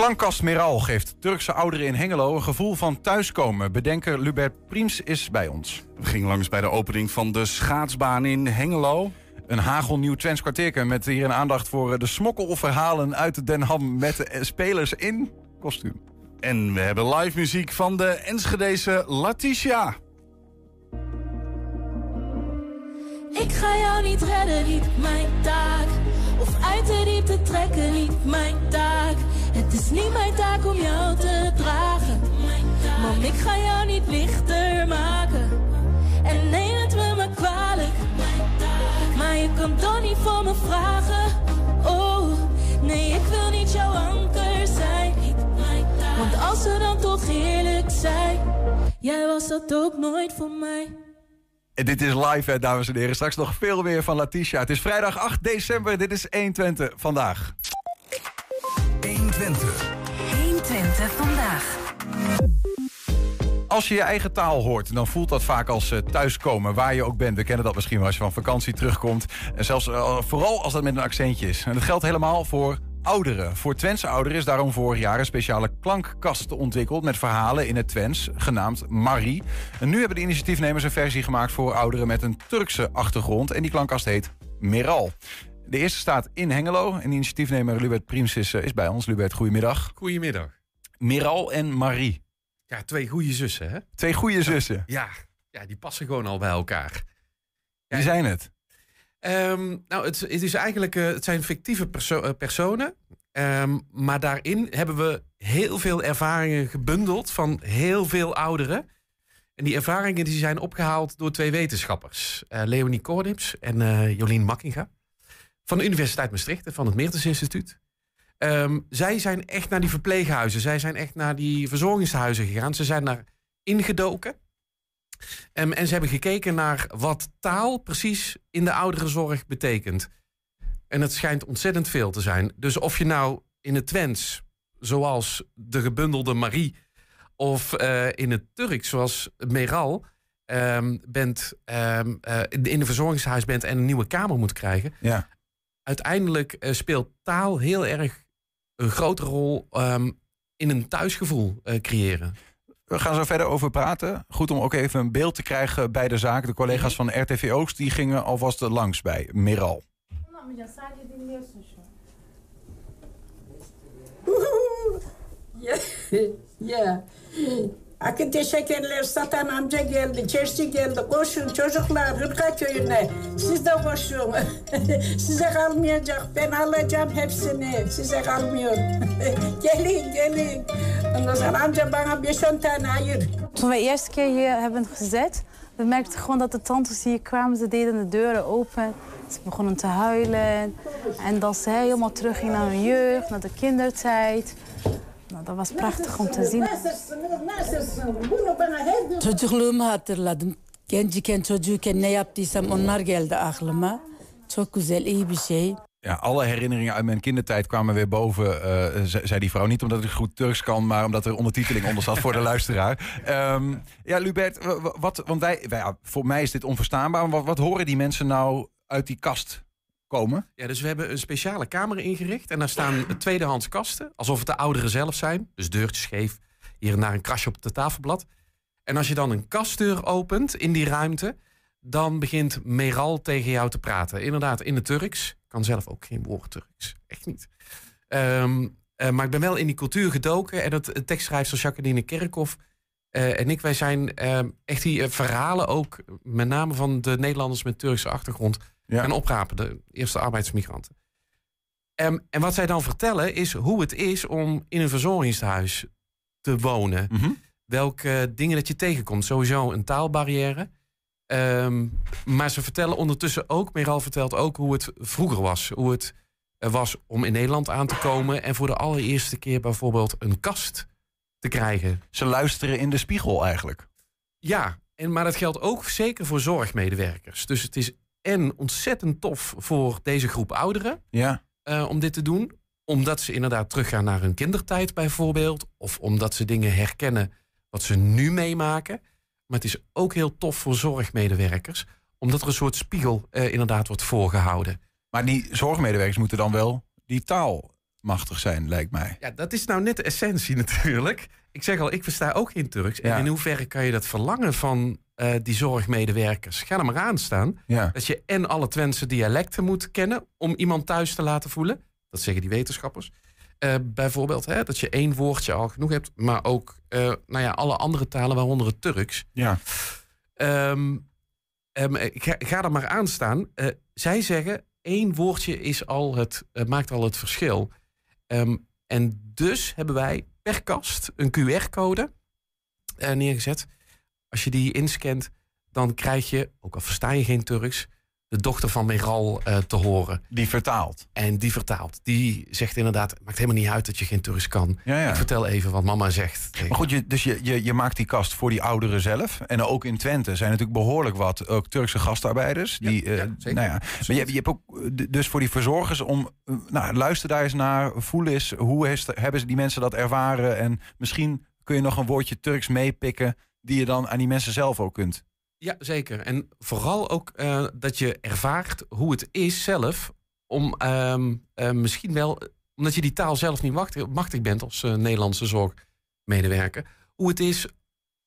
Klankkast Meral geeft Turkse ouderen in Hengelo een gevoel van thuiskomen. Bedenker Lubert Priems is bij ons. We gingen langs bij de opening van de schaatsbaan in Hengelo. Een hagelnieuw Twents kwartierken met hier een aandacht voor de smokkelverhalen uit Den Ham met spelers in kostuum. En we hebben live muziek van de Enschedese Letitia. Ik ga jou niet redden, niet mijn taak. Of uit de diepte trekken, niet mijn taak. Het is niet mijn taak om jou te dragen. Man, ik ga jou niet lichter maken. En neem het me maar kwalijk. Maar je kan toch niet voor me vragen. Oh, nee, ik wil niet jouw anker zijn. Want als we dan toch eerlijk zijn, jij was dat ook nooit voor mij. En dit is live, hè, dames en heren. Straks nog veel meer van Letitia. Het is vrijdag 8 december. Dit is 120 vandaag. 120. 120 vandaag. Als je je eigen taal hoort, dan voelt dat vaak als uh, thuiskomen, waar je ook bent. We kennen dat misschien wel als je van vakantie terugkomt. En zelfs uh, vooral als dat met een accentje is. En dat geldt helemaal voor ouderen. Voor Twentse ouderen is daarom vorig jaar een speciale klankkast ontwikkeld met verhalen in het Twents, genaamd Marie. En nu hebben de initiatiefnemers een versie gemaakt voor ouderen met een Turkse achtergrond. En die klankkast heet Meral. De eerste staat in Hengelo. En initiatiefnemer Lubert Priems is, is bij ons. Lubert, goedemiddag. Goedemiddag. Meral en Marie. Ja, twee goede zussen, hè? Twee goede zussen. Ja, ja, die passen gewoon al bij elkaar. Wie zijn het? Um, nou, het, is eigenlijk, uh, het zijn fictieve uh, personen. Um, maar daarin hebben we heel veel ervaringen gebundeld van heel veel ouderen. En die ervaringen die zijn opgehaald door twee wetenschappers. Uh, Leonie Kornips en Jolien Makkinga. Van de Universiteit Maastricht en van het Meertens Instituut. Um, zij zijn echt naar die verpleeghuizen. Zij zijn echt naar die verzorgingshuizen gegaan. Ze zijn daar ingedoken. Um, en ze hebben gekeken naar wat taal precies in de ouderenzorg betekent. En het schijnt ontzettend veel te zijn. Dus of je nou in het Twents, zoals de gebundelde Marie, of uh, in het Turks, zoals Meral, um, bent, um, uh, in een verzorgingshuis bent en een nieuwe kamer moet krijgen. Ja. Uiteindelijk uh, speelt taal heel erg een grote rol um, in een thuisgevoel creëren. We gaan zo verder over praten. Goed om ook even een beeld te krijgen bij de zaak. De collega's van RTV Oost die gingen alvast langs bij Miral. Ja. Akın teşekkürler Satan amca geldi, çeşçi geldi. Koşun çocuklar Hırka köyüne. Siz de koşun. Size kalmayacak. Ben alacağım hepsini. Size kalmıyor. gelin gelin. Ondan sonra amca bana 5-10 tane ayır. Toen we eerste keer hier hebben gezet, we merkten gewoon dat de tantes hier kwamen. Ze deden de deuren open. Ze begonnen te huilen. En dat ze helemaal terugging naar hun jeugd, naar de kindertijd. Nou, dat was prachtig om te zien. Çocukluğumu hatırladım. Genciken çocuğuken ne yaptıysam onlar geldi aklıma. Çok güzel, iyi bir şey. Ja, alle herinneringen uit mijn kindertijd kwamen weer boven, uh, zei die vrouw. Niet omdat ik goed Turks kan, maar omdat er ondertiteling onder zat voor de luisteraar. Um, ja, Lubert, wat, want wij, wij, voor mij is dit onverstaanbaar. Wat, wat horen die mensen nou uit die kast komen? Ja, dus we hebben een speciale kamer ingericht. En daar staan tweedehands kasten. Alsof het de ouderen zelf zijn. Dus deurtjes scheef. Hier en daar een krasje op het tafelblad. En als je dan een kastdeur opent in die ruimte. Dan begint Meral tegen jou te praten. Inderdaad, in het Turks. Ik kan zelf ook geen woord Turks. Echt niet. Um, uh, maar ik ben wel in die cultuur gedoken. En het, het tekstschrijfster Jacqueline Kerkhoff uh, en ik, wij zijn uh, echt die verhalen ook, met name van de Nederlanders met Turkse achtergrond, ja. gaan oprapen, de eerste arbeidsmigranten. Um, en wat zij dan vertellen is hoe het is om in een verzorgingshuis te wonen. Mhm. Welke dingen dat je tegenkomt. Sowieso een taalbarrière. Um, maar ze vertellen ondertussen ook, Meral vertelt ook hoe het vroeger was. Hoe het was om in Nederland aan te komen en voor de allereerste keer bijvoorbeeld een kast te krijgen. Ze luisteren in de spiegel eigenlijk. Ja, en, maar dat geldt ook zeker voor zorgmedewerkers. Dus het is en ontzettend tof voor deze groep ouderen ja. uh, om dit te doen. Omdat ze inderdaad teruggaan naar hun kindertijd bijvoorbeeld. Of omdat ze dingen herkennen wat ze nu meemaken. Maar het is ook heel tof voor zorgmedewerkers. Omdat er een soort spiegel uh, inderdaad wordt voorgehouden. Maar die zorgmedewerkers moeten dan wel die taal machtig zijn, lijkt mij. Ja, dat is nou net de essentie natuurlijk. Ik zeg al, ik versta ook geen Turks. En Ja. in hoeverre kan je dat verlangen van eh, die zorgmedewerkers? Ga er maar aan staan. Ja. Dat je en alle Twentse dialecten moet kennen om iemand thuis te laten voelen. Dat zeggen die wetenschappers. Eh, bijvoorbeeld hè, dat je één woordje al genoeg hebt, maar ook eh, nou ja, alle andere talen, waaronder het Turks. Ja. Ehm, ehm, ga, ga er maar aan staan. Zij zeggen één woordje is al het, maakt al het verschil. Ehm, en dus hebben wij per kast een QR-code eh, neergezet. Als je die inscant, dan krijg je, ook al versta je geen Turks, de dochter van Meral eh, te horen. Die vertaalt. En die vertaalt. Die zegt inderdaad, het maakt helemaal niet uit dat je geen Turks kan. Ja, ja. Ik vertel even wat mama zegt. Maar goed, je, dus je, je, je maakt die kast voor die ouderen zelf. En ook in Twente zijn natuurlijk behoorlijk wat ook Turkse gastarbeiders. Die, eh, ja, zeker. Nou ja. Maar je, je hebt ook eh, dus voor die verzorgers om... eh, Nou, luister daar eens naar. Voel eens, hoe is, hebben die mensen dat ervaren? En misschien kun je nog een woordje Turks meepikken... die je dan aan die mensen zelf ook kunt. Ja, zeker. En vooral ook eh, dat je ervaart hoe het is zelf om ehm, eh, misschien wel, omdat je die taal zelf niet machtig, machtig bent als eh, Nederlandse zorgmedewerker, hoe het is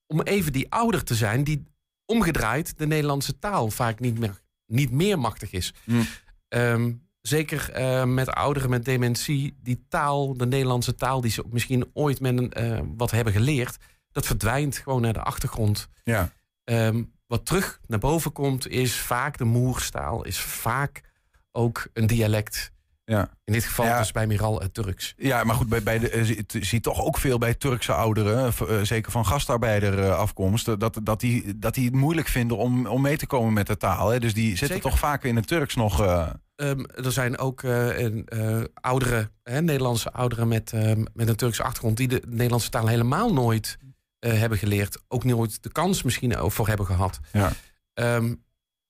om even die ouder te zijn die omgedraaid de Nederlandse taal vaak niet meer, niet meer machtig is. Hmm. Ehm, zeker met ouderen met dementie, die taal, de Nederlandse taal, die ze misschien ooit met een, wat hebben geleerd, dat verdwijnt gewoon naar de achtergrond. Ja. Ehm, wat terug naar boven komt, is vaak de moerstaal, is vaak ook een dialect. Ja. In dit geval Ja. dus bij Miral het Turks. Ja, maar goed, bij, bij de, eh, zie- toch ook veel bij Turkse ouderen, eh, eh, zeker van gastarbeider afkomst, eh, dat, dat, die, dat die het moeilijk vinden om, om mee te komen met de taal. Hè? Dus die zitten Zeker. toch vaak in het Turks nog. eh, Ehm, er zijn ook ouderen, hè, Nederlandse ouderen met, ehm, met een Turkse achtergrond... die de Nederlandse taal helemaal nooit eh, hebben geleerd. Ook nooit de kans misschien ook voor hebben gehad. Ja. Ehm,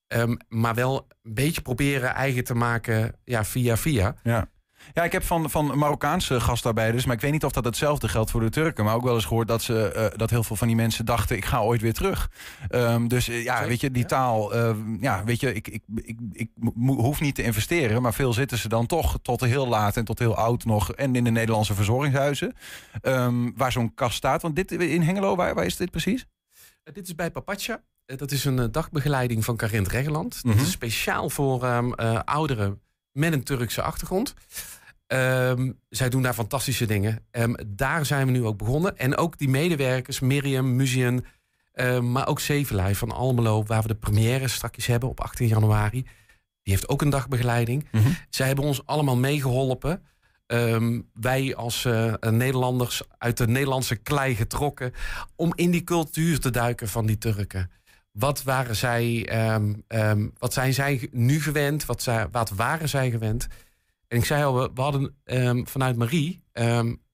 ehm, maar wel een beetje proberen eigen te maken ja, via via. Ja. Ja, ik heb van, van Marokkaanse gastarbeiders, maar ik weet niet of dat hetzelfde geldt voor de Turken, maar ook wel eens gehoord dat, ze, eh, dat heel veel van die mensen dachten: ik ga ooit weer terug. Ehm, dus eh, ja, Zeker, weet je, die ja. taal, eh, ja, weet je, ik, ik, ik, ik hoef niet te investeren, maar veel zitten ze dan toch tot heel laat en tot heel oud nog en in de Nederlandse verzorgingshuizen, ehm, waar zo'n kast staat. Want dit in Hengelo, waar, waar is dit precies? Eh, dit is bij Papatja. Eh, dat is een eh, dagbegeleiding van Carint Regeland. Mhm. Dat is speciaal voor ehm, eh, ouderen met een Turkse achtergrond. Ehm, zij doen daar fantastische dingen. Ehm, daar zijn we nu ook begonnen. En ook die medewerkers, Miriam, Muzian, ehm, maar ook Zevenlij van Almelo, waar we de première straks hebben op 18 januari. Die heeft ook een dagbegeleiding. Mhm. Zij hebben ons allemaal meegeholpen. Wij als eh, Nederlanders uit de Nederlandse klei getrokken om in die cultuur te duiken van die Turken. Wat waren zij, ehm, ehm, wat zijn zij nu gewend? Wat, zij, wat waren zij gewend? En ik zei al, we, we hadden ehm, vanuit Marie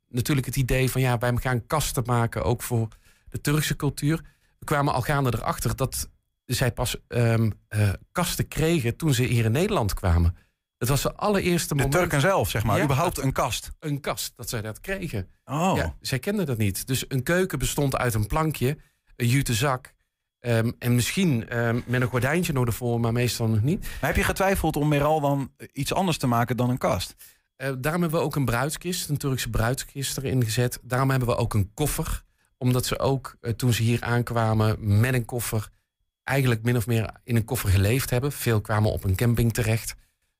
natuurlijk het idee van ja, wij gaan kasten maken ook voor de Turkse cultuur. We kwamen al gaande erachter dat zij pas eh, kasten kregen toen ze hier in Nederland kwamen. Het was de allereerste De moment Turken zelf, zeg maar. Ja. Überhaupt een kast. een kast dat zij dat kregen. Oh. Ja, zij kenden dat niet. Dus een keuken bestond uit een plankje, een jute zak. Ehm, en misschien ehm, met een gordijntje nog ervoor, maar meestal nog niet. Maar heb je getwijfeld om Meral dan iets anders te maken dan een kast? Eh, daarom hebben we ook een bruidskist, een Turkse bruidskist erin gezet. Daarom hebben we ook een koffer. Omdat ze ook, eh, toen ze hier aankwamen met een koffer... eigenlijk min of meer in een koffer geleefd hebben. Veel kwamen op een camping terecht.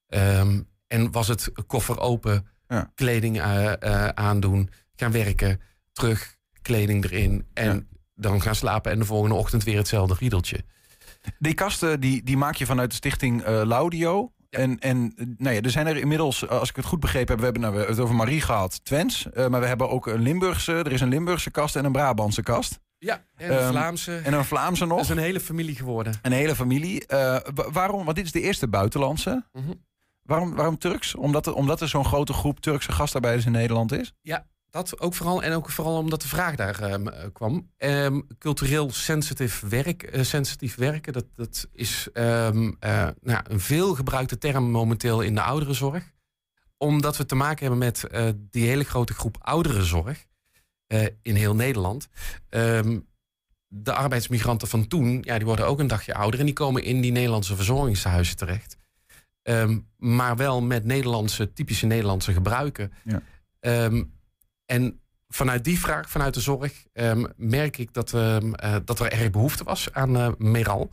Ehm, en was het koffer open, Ja. kleding eh, aandoen, gaan werken, terug, kleding erin... en Ja. Dan gaan slapen en de volgende ochtend weer hetzelfde riedeltje. Die kasten die, die maak je vanuit de stichting eh, Laudio. En, en nou ja, er zijn er inmiddels, eh, als ik het goed begrepen heb, we hebben, nou, we het over Marie gehad, Twents. eh, maar we hebben ook een Limburgse, er is een Limburgse kast en een Brabantse kast. Ja, en een Ehm, Vlaamse. En een Vlaamse dat nog. is een hele familie geworden. Een hele familie. Wa- waarom? Want dit is de eerste buitenlandse. Mhm. Waarom, waarom Turks? Omdat er, omdat er zo'n grote groep Turkse gastarbeiders in Nederland is? Dat ook vooral. En ook vooral omdat de vraag daar ehm, eh, kwam. Ehm, cultureel sensitief, werk, eh, sensitief werken, dat, dat is ehm, eh, nou, een veel gebruikte term momenteel in de ouderenzorg. Omdat we te maken hebben met die hele grote groep ouderenzorg in heel Nederland. De arbeidsmigranten van toen, ja, die worden ook een dagje ouder en die komen in die Nederlandse verzorgingshuizen terecht. Maar wel met Nederlandse, typische Nederlandse gebruiken. Ja. En vanuit die vraag, vanuit de zorg, ehm, merk ik dat, ehm, eh, dat er erg behoefte was aan eh, Meral.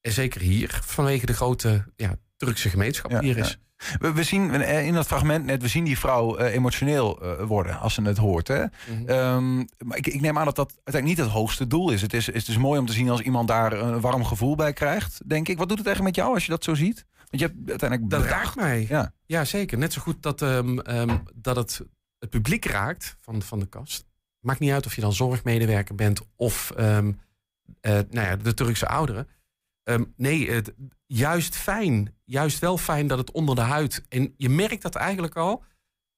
En zeker hier, vanwege de grote ja, Turkse gemeenschap Ja, die hier ja. is. We, we zien eh, in dat fragment net, we zien die vrouw emotioneel worden als ze het hoort. Hè? Mhm. Ehm, maar ik, ik neem aan dat dat uiteindelijk niet het hoogste doel is. Het is, is mooi om te zien als iemand daar een warm gevoel bij krijgt, denk ik. Wat doet het eigenlijk met jou als je dat zo ziet? Want je hebt uiteindelijk Dat raakt mij. Ja. Ja, zeker. Net zo goed dat, dat het het publiek raakt van, van de kast. Maakt niet uit of je dan zorgmedewerker bent of ehm, eh, nou ja, de Turkse ouderen. Ehm, nee, het, juist fijn. Juist wel fijn dat het onder de huid. En je merkt dat eigenlijk al.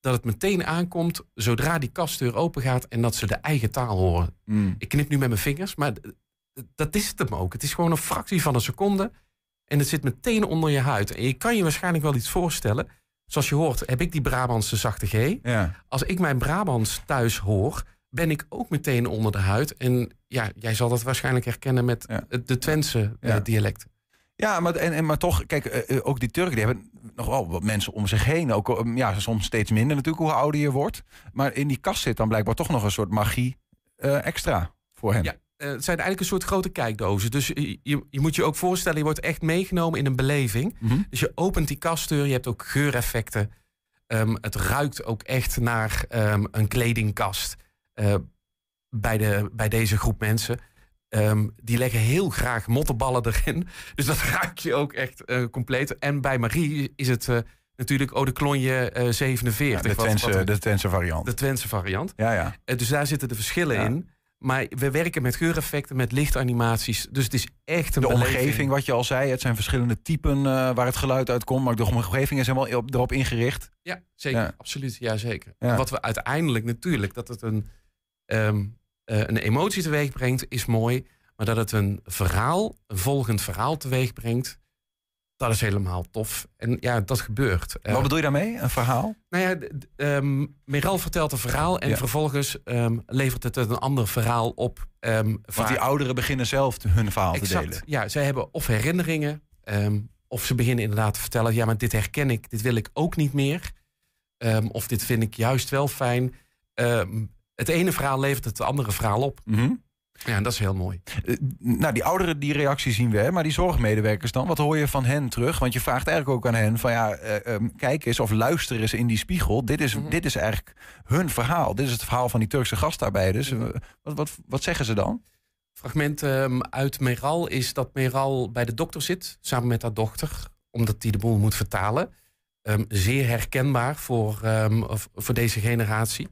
Dat het meteen aankomt zodra die kastdeur open gaat en dat ze de eigen taal horen. Mm. Ik knip nu met mijn vingers, maar dat is het hem ook. Het is gewoon een fractie van een seconde. En het zit meteen onder je huid. En je kan je waarschijnlijk wel iets voorstellen. Zoals je hoort, heb ik die Brabantse zachte G. Ja. Als ik mijn Brabants thuis hoor, ben ik ook meteen onder de huid. En ja, jij zal dat waarschijnlijk herkennen met Ja. het- de Twentse eh, Ja. dialect. Ja, maar, en, en, maar toch, kijk, eh, eh, ook die Turken die hebben nog wel wat mensen om zich heen. Ook, ja, soms steeds minder natuurlijk hoe ouder je wordt. Maar in die kast zit dan blijkbaar toch nog een soort magie extra voor hen. Ja. Eh, het zijn eigenlijk een soort grote kijkdozen. Dus je, je, moet je ook voorstellen, je wordt echt meegenomen in een beleving. Mhm. Dus je opent die kastdeur, je hebt ook geureffecten. Ehm, het ruikt ook echt naar ehm, een kledingkast eh, bij, de, bij deze groep mensen. Ehm, die leggen heel graag mottenballen erin. Dus dat ruik je ook echt eh, compleet. En bij Marie is het eh, natuurlijk Eau de Cologne eh, 47. Ja, de, Twentse, wat- de Twentse variant. de Twentse variant. Ja, ja. Dus daar zitten de verschillen Ja. in. Maar we werken met geureffecten, met lichtanimaties. Dus het is echt een De beleving. omgeving, wat je al zei, het zijn verschillende typen eh, waar het geluid uitkomt. Maar de omgeving is helemaal op, erop ingericht. Ja, zeker. Ja. Absoluut, ja, zeker. Ja. Wat we uiteindelijk natuurlijk, dat het een, ehm, eh, een emotie teweeg brengt, is mooi. Maar dat het een verhaal, een volgend verhaal teweeg brengt, dat is helemaal tof. En ja, dat gebeurt. Eh, Wat bedoel je daarmee? Een verhaal? nou ja, ehm, Meral vertelt een verhaal en Ja. vervolgens ehm, levert het een ander verhaal op. ehm, Want die ouderen beginnen zelf hun verhaal te delen. Ja, zij hebben of herinneringen, of ze beginnen inderdaad te vertellen: ja, maar dit herken ik, dit wil ik ook niet meer. Of dit vind ik juist wel fijn. Het ene verhaal levert het andere verhaal op. Mhm. Ja, en dat is heel mooi. Eh, nou, die ouderen, die reactie zien we. hè, Maar die zorgmedewerkers dan, wat hoor je van hen terug? Want je vraagt eigenlijk ook aan hen van ja, eh, ehm, kijk eens of luister eens in die spiegel. Dit is, Mhm. dit is eigenlijk hun verhaal. Dit is het verhaal van die Turkse gastarbeiders. Eh, Wat, wat, wat zeggen ze dan? Fragment ehm, uit Meral is dat Meral bij de dokter zit, samen met haar dochter, omdat die de boel moet vertalen. Ehm, zeer herkenbaar voor, ehm, of- voor deze generatie.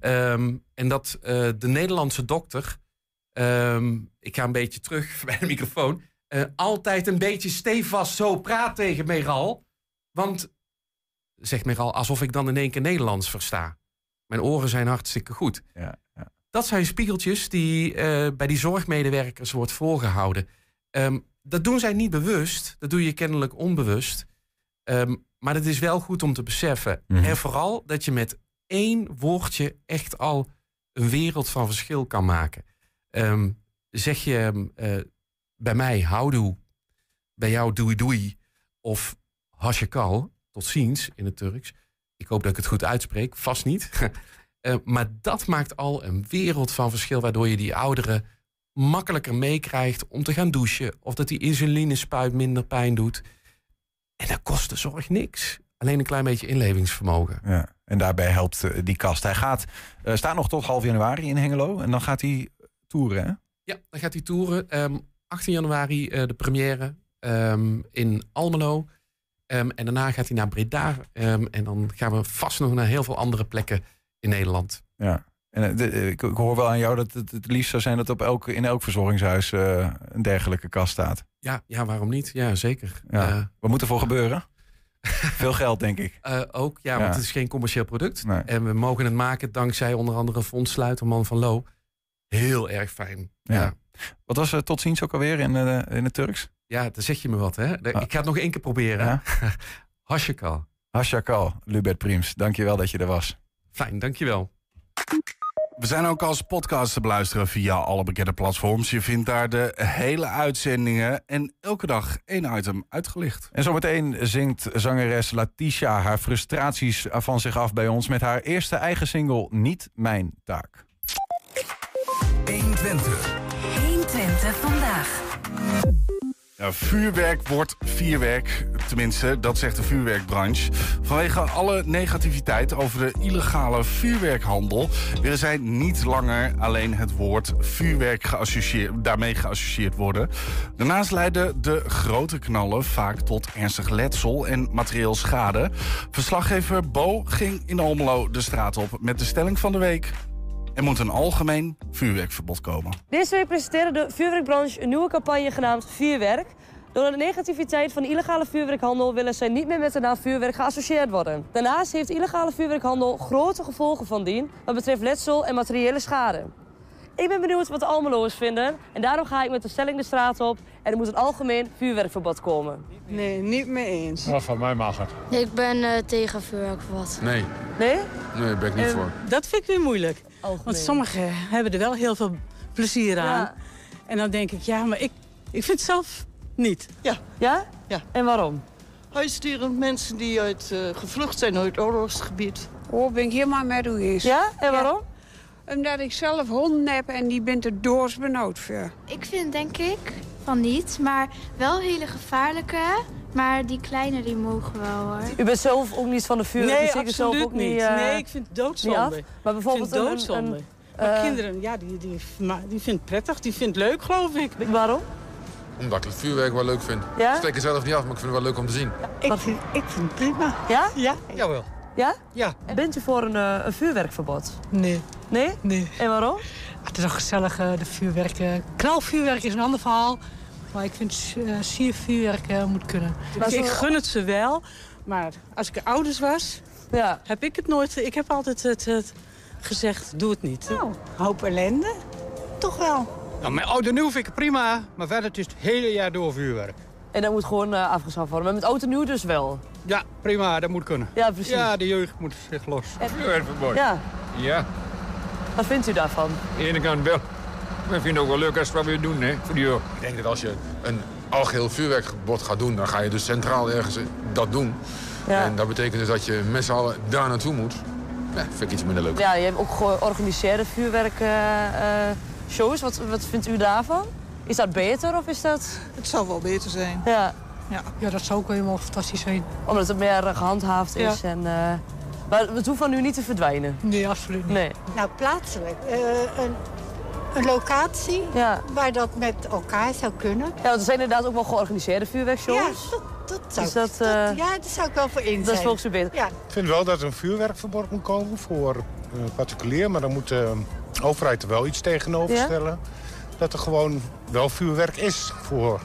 Ehm, en dat eh, de Nederlandse dokter, ehm, ik ga een beetje terug bij de microfoon, eh, altijd een beetje stevast zo praat tegen Meral. Want, zegt Meral, alsof ik dan in één keer Nederlands versta. Mijn oren zijn hartstikke goed. Ja, ja. Dat zijn spiegeltjes die eh, bij die zorgmedewerkers wordt voorgehouden. Ehm, dat doen zij niet bewust, dat doe je kennelijk onbewust. Ehm, maar het is wel goed om te beseffen. Mhm. En vooral dat je met één woordje echt al een wereld van verschil kan maken. Ehm, zeg je ehm, eh, bij mij houdoe, bij jou doei doei of hasjekal, tot ziens in het Turks. Ik hoop dat ik het goed uitspreek, vast niet. Eh, maar dat maakt al een wereld van verschil, waardoor je die ouderen makkelijker meekrijgt om te gaan douchen. Of dat die insulinespuit minder pijn doet. En dat kost de zorg niks. Alleen een klein beetje inlevingsvermogen. Ja. En daarbij helpt eh, die kast. Hij gaat, eh, staat nog tot half januari in Hengelo. En dan gaat hij toeren, hè? Ja, dan gaat hij toeren. Ehm 18 januari eh, de première ehm, in Almelo. Ehm, en daarna gaat hij naar Breda. Ehm, en dan gaan we vast nog naar heel veel andere plekken in Nederland. Ja. En eh, de- ik, ik hoor wel aan jou dat het het liefst zou zijn dat op elk, in elk verzorgingshuis eh, een dergelijke kast staat. Ja, ja waarom niet? Ja, zeker. Ja. Eh, Wat moet er voor gebeuren? Veel geld, denk ik. Eh, ook, ja, Ja. want het is geen commercieel product. Nee. En we mogen het maken dankzij onder andere Fons Sluiterman van Lo. Heel erg fijn. Ja. Ja, Wat was uh, tot ziens ook alweer in, eh, in het Turks? ja dan zeg je me wat, hè? Ah. Ik ga het nog één keer proberen. Ja. Hasjekal. Hashakal, Lubert Priems. Dank je wel dat je er was. Fijn, dankjewel. We zijn ook als podcast te beluisteren via alle bekende platforms. Je vindt daar de hele uitzendingen en elke dag één item uitgelicht. En zometeen zingt zangeres Latisha haar frustraties van zich af bij ons... met haar eerste eigen single Niet Mijn Taak. 120. 120 vandaag. Ja, vuurwerk wordt vierwerk. Tenminste, dat zegt de vuurwerkbranche. Vanwege alle negativiteit over de illegale vuurwerkhandel... willen zij niet langer alleen het woord vuurwerk geassocieerd, daarmee geassocieerd worden. Daarnaast leiden de grote knallen vaak tot ernstig letsel en materieel schade. Verslaggever Bo ging in Almelo de straat op met de stelling van de week... Er moet een algemeen vuurwerkverbod komen. Deze week presenteerde de vuurwerkbranche een nieuwe campagne genaamd Vuurwerk. Door de negativiteit van illegale vuurwerkhandel willen zij niet meer met de naam vuurwerk geassocieerd worden. Daarnaast heeft illegale vuurwerkhandel grote gevolgen van dien wat betreft letsel en materiële schade. Ik ben benieuwd wat de Almeloers vinden en daarom ga ik met de stelling de straat op er moet een algemeen vuurwerkverbod komen. Nee, niet mee eens. Nou, van mij mag het. Ik ben uh, tegen vuurwerkverbod. Nee. Nee? Nee, daar ben ik niet Eh, voor. Dat vind ik weer moeilijk. Algemeen. Want sommigen hebben er wel heel veel plezier aan. Ja. En dan denk ik, ja, maar ik, ik vind het zelf niet. Ja, Ja? Ja. En waarom? huisdieren, mensen die uit, eh, gevlucht zijn uit oorlogsgebied. Oh, ben ik helemaal met u eens. Ja? En waarom? Omdat ik zelf honden heb en die bent er doorsbenauwd voor. Ik vind denk ik van niet, maar wel hele gevaarlijke. Maar die kleine die mogen wel hoor. U bent zelf ook niet van de vuurwerk, nee, dus zeker zelf absoluut ook niet. niet. eh, nee, ik vind het doodzonde. af. Maar bijvoorbeeld ik vind doodzonde. een- maar eh, kinderen, ja, die, die, maar die vindt het prettig, die vindt het leuk, geloof ik. Waarom? Omdat ik het vuurwerk wel leuk vind. Ja? Ik steek er zelf niet af, maar ik vind het wel leuk om te zien. Ik vind, ik vind het prima. Ja? Ja? Jawel. Ja? Ja. Bent u voor een, eh, een vuurwerkverbod? Nee. Nee? Nee. En waarom? Het is toch gezellig, eh, de vuurwerk. eh, knalvuurwerk is een ander verhaal. Maar ik vind uh, siervuurwerk eh, moet kunnen. Ik, gun het ze wel. Maar als ik ouders was, Ja. heb ik het nooit... Ik heb altijd het, het gezegd, doe het niet. Nou, hoop ellende. Toch wel. Nou, mijn oude nieuw vind ik prima, maar verder het is het hele jaar door vuurwerk. En dat moet gewoon eh, afgeschaft worden. Maar met oud en nieuw dus wel. Ja, prima, dat moet kunnen. Ja, precies. Ja, de jeugd moet zich los. Vuurwerkverbod? Ja. Ja, Wat vindt u daarvan? aan de ene kant wel. Ik vind het ook wel leuk als we wat weer doen, hè, voor die. Ik denk dat als je een algeheel vuurwerkgebod gaat doen... dan ga je dus centraal ergens dat doen. Ja. En dat betekent dus dat je met z'n allen daar naartoe moet. Ja, vind ik iets minder leuk. Ja, je hebt ook georganiseerde vuurwerkshows. wat, wat vindt u daarvan? Is dat beter of is dat... Het zou wel beter zijn. Ja, Ja, ja, dat zou ook helemaal fantastisch zijn. omdat het meer eh, gehandhaafd is. En, eh, maar het hoeft van u niet te verdwijnen. Nee, absoluut niet. Nee. Nou, plaatselijk. Eh, een, een locatie Ja. waar dat met elkaar zou kunnen. ja, want er zijn inderdaad ook wel georganiseerde vuurwerkshows. Ja, dat, dat zou, Dus dat, dat- eh, ja, daar zou ik wel voor in Dat is zijn. volgens u beter. Ja, Ik vind wel dat er een vuurwerkverbod moet komen voor eh, particulier. Maar dan moet de overheid er wel iets tegenover Ja? stellen. Dat er gewoon wel vuurwerk is voor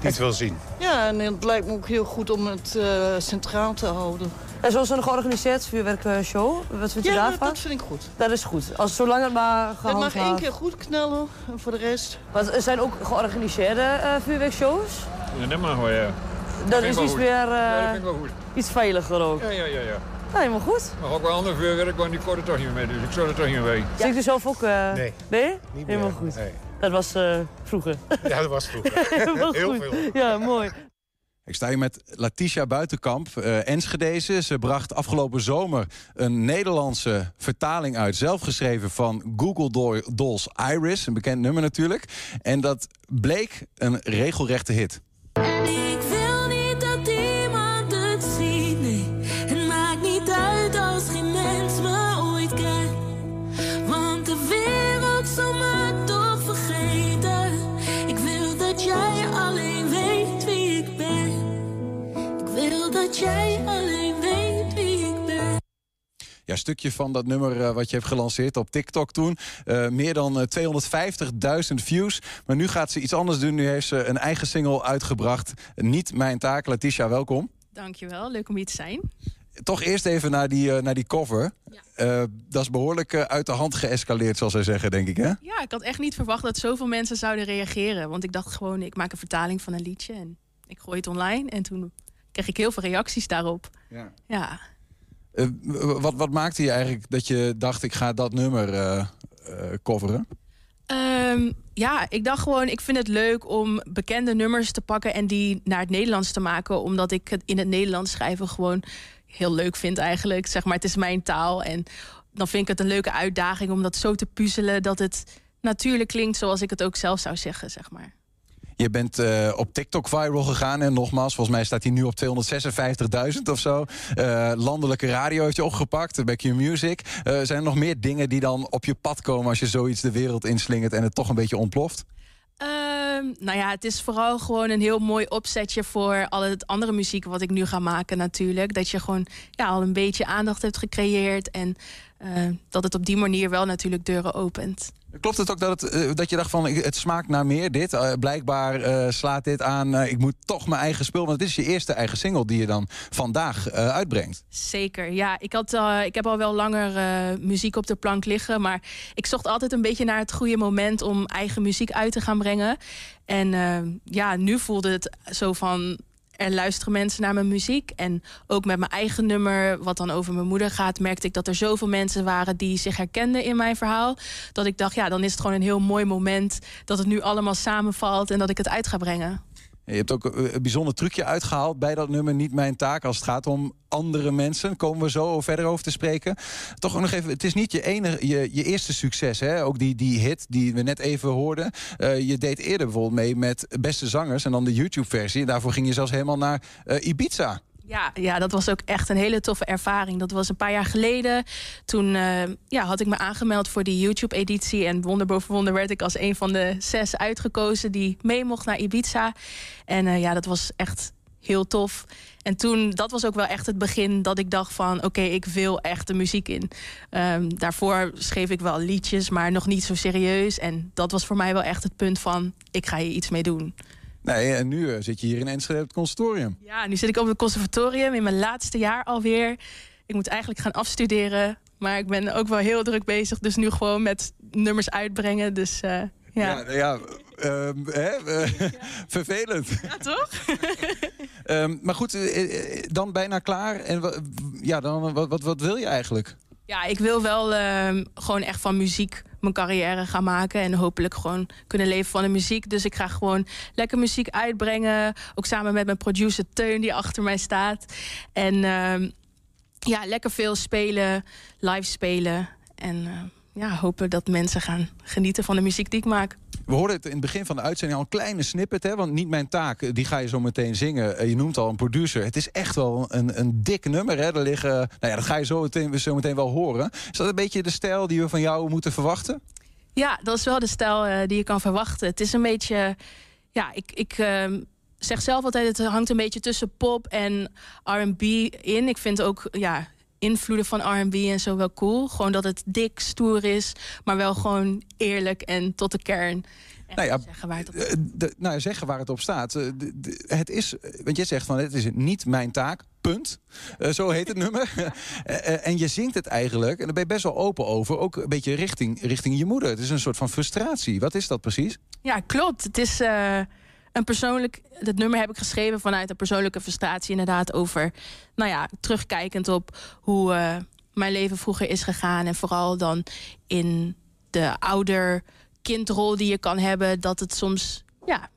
die het wil zien. Ja, en het lijkt me ook heel goed om het eh, centraal te houden. En zoals een georganiseerd vuurwerkshow, wat vindt u Ja, dat, daarvan? dat vind ik goed. Dat is goed. Als, zolang het maar Het mag één keer goed knallen en voor de rest... Want er zijn ook georganiseerde eh vuurwerkshows. Ja, dat mag wel, ja. Dat vind is ik wel iets goed. weer Ja, dat eh, vind ik wel goed. iets veiliger ook. Ja, ja, ja, ja. Nou, helemaal goed. Maar ook wel ander vuurwerk, want die kon er toch niet mee. Dus ik zou er toch niet mee. Zingt u zelf ook? eh, Nee. Nee? Niet Helemaal meer. goed. Nee. Dat was eh, vroeger. Ja, dat was vroeger. Heel goed. veel. Ja, mooi. Ik sta hier met Latisha Buitenkamp, eh Enschedeze. Ze bracht afgelopen zomer een Nederlandse vertaling uit. Zelf geschreven van Google Do- Dolls Iris, een bekend nummer natuurlijk. En dat bleek een regelrechte hit. Dat jij alleen weet wie ik ben. Ja, stukje van dat nummer eh, wat je hebt gelanceerd op TikTok toen. Eh, meer dan eh, 250.000 views. Maar nu gaat ze iets anders doen. Nu heeft ze een eigen single uitgebracht. Niet mijn taak. Latisha, welkom. Dankjewel, leuk om hier te zijn. Toch eerst even naar die, eh, naar die cover. Eh, dat is behoorlijk eh, uit de hand geëscaleerd, zoals zij zeggen, denk ik, hè? Ja, ik had echt niet verwacht dat zoveel mensen zouden reageren. Want ik dacht gewoon, ik maak een vertaling van een liedje en ik gooi het online. En toen kreeg ik heel veel reacties daarop. Ja. Ja, Eh, wat, wat maakte je eigenlijk dat je dacht, ik ga dat nummer eh, eh, coveren? Ehm, ja, ik dacht gewoon, ik vind het leuk om bekende nummers te pakken en die naar het Nederlands te maken. Omdat ik het in het Nederlands schrijven gewoon heel leuk vind eigenlijk. Zeg maar, het is mijn taal. En dan vind ik het een leuke uitdaging om dat zo te puzzelen dat het natuurlijk klinkt zoals ik het ook zelf zou zeggen, zeg maar. Je bent eh, op TikTok viral gegaan. En nogmaals, volgens mij staat hij nu op 256.000 of zo. Eh, landelijke radio heeft je opgepakt. Bij Q Music. Eh, zijn er nog meer dingen die dan op je pad komen... als je zoiets de wereld inslingert en het toch een beetje ontploft? Ehm, nou ja, het is vooral gewoon een heel mooi opzetje voor al het andere muziek wat ik nu ga maken natuurlijk. Dat je gewoon ja, al een beetje aandacht hebt gecreëerd en dat het op die manier wel natuurlijk deuren opent. Klopt het ook dat, het, eh, dat je dacht van het smaakt naar meer dit? Eh, blijkbaar eh, slaat dit aan, ik moet toch mijn eigen spul... want het is je eerste eigen single die je dan vandaag uitbrengt. Zeker, ja. Ik, had, ik heb al wel langer muziek op de plank liggen. Maar ik zocht altijd een beetje naar het goede moment om eigen muziek uit te gaan brengen. En ja, nu voelde het zo van. Er luisteren mensen naar mijn muziek. En ook met mijn eigen nummer, wat dan over mijn moeder gaat, merkte ik dat er zoveel mensen waren die zich herkenden in mijn verhaal. Dat ik dacht, ja, dan is het gewoon een heel mooi moment dat het nu allemaal samenvalt en dat ik het uit ga brengen. Je hebt ook eh, een bijzonder trucje uitgehaald bij dat nummer Niet Mijn Taak... als het gaat om andere mensen. Komen we zo verder over te spreken. Toch nog even, het is niet je, enige, je, je eerste succes. Hè? Ook die, die hit die we net even hoorden. Eh, je deed eerder bijvoorbeeld mee met Beste Zangers... en dan de YouTube-versie. Daarvoor ging je zelfs helemaal naar eh, Ibiza. Ja, ja, dat was ook echt een hele toffe ervaring. Dat was een paar jaar geleden. Toen eh, ja, had ik me aangemeld voor die YouTube-editie. En wonder boven wonder werd ik als een van de zes uitgekozen die mee mocht naar Ibiza. En eh, ja, dat was echt heel tof. En toen, dat was ook wel echt het begin dat ik dacht van... oké, ik wil echt de muziek in. Ehm, daarvoor schreef ik wel liedjes, maar nog niet zo serieus. En dat was voor mij wel echt het punt van... ik ga hier iets mee doen. Nee, en nu eh, zit je hier in Enschede op het consortium. Ja, nu zit ik op het conservatorium in mijn laatste jaar alweer. Ik moet eigenlijk gaan afstuderen. Maar ik ben ook wel heel druk bezig. Dus nu gewoon met nummers uitbrengen. Dus eh, ja. Ja, ja ehm, hè, vervelend. Ja, toch? Ehm, maar goed, eh, dan bijna klaar. En ja, dan, wat, wat, wat wil je eigenlijk? Ja, ik wil wel ehm, gewoon echt van muziek mijn carrière gaan maken. En hopelijk gewoon kunnen leven van de muziek. Dus ik ga gewoon lekker muziek uitbrengen. Ook samen met mijn producer Teun die achter mij staat. En ehm, ja, lekker veel spelen, live spelen. En eh, ja, hopen dat mensen gaan genieten van de muziek die ik maak. We hoorden het in het begin van de uitzending al een kleine snippet. Hè? Want niet mijn taak, eh, die ga je zo meteen zingen. Eh, Je noemt al een producer. Het is echt wel een, een dik nummer. Hè? Er liggen, nou ja, dat ga je zo meteen, zo meteen wel horen. Is dat een beetje de stijl die we van jou moeten verwachten? Ja, dat is wel de stijl eh, die je kan verwachten. Het is een beetje. Ja, ik, ik ehm, zeg zelf altijd: het hangt een beetje tussen pop en RB in. Ik vind ook ja, invloeden van RB en zo wel cool. Gewoon dat het dik, stoer is, maar wel gewoon eerlijk en tot de kern. En Nou ja, zeggen waar het op eh, de- nou, zeggen waar het op staat. Eh, de- de- het is, eh, want jij zegt van het is niet mijn taak, punt. Eh, zo heet het nummer. Eh, eh, en je zingt het eigenlijk, en daar ben je best wel open over, ook een beetje richting, richting je moeder. Het is een soort van frustratie. Wat is dat precies? Ja, klopt. Het is eh, een persoonlijk. Het nummer heb ik geschreven vanuit een persoonlijke frustratie, inderdaad, over. Nou ja, terugkijkend op hoe eh, mijn leven vroeger is gegaan. En vooral dan in de ouder-kindrol die je kan hebben, dat het soms. Ja,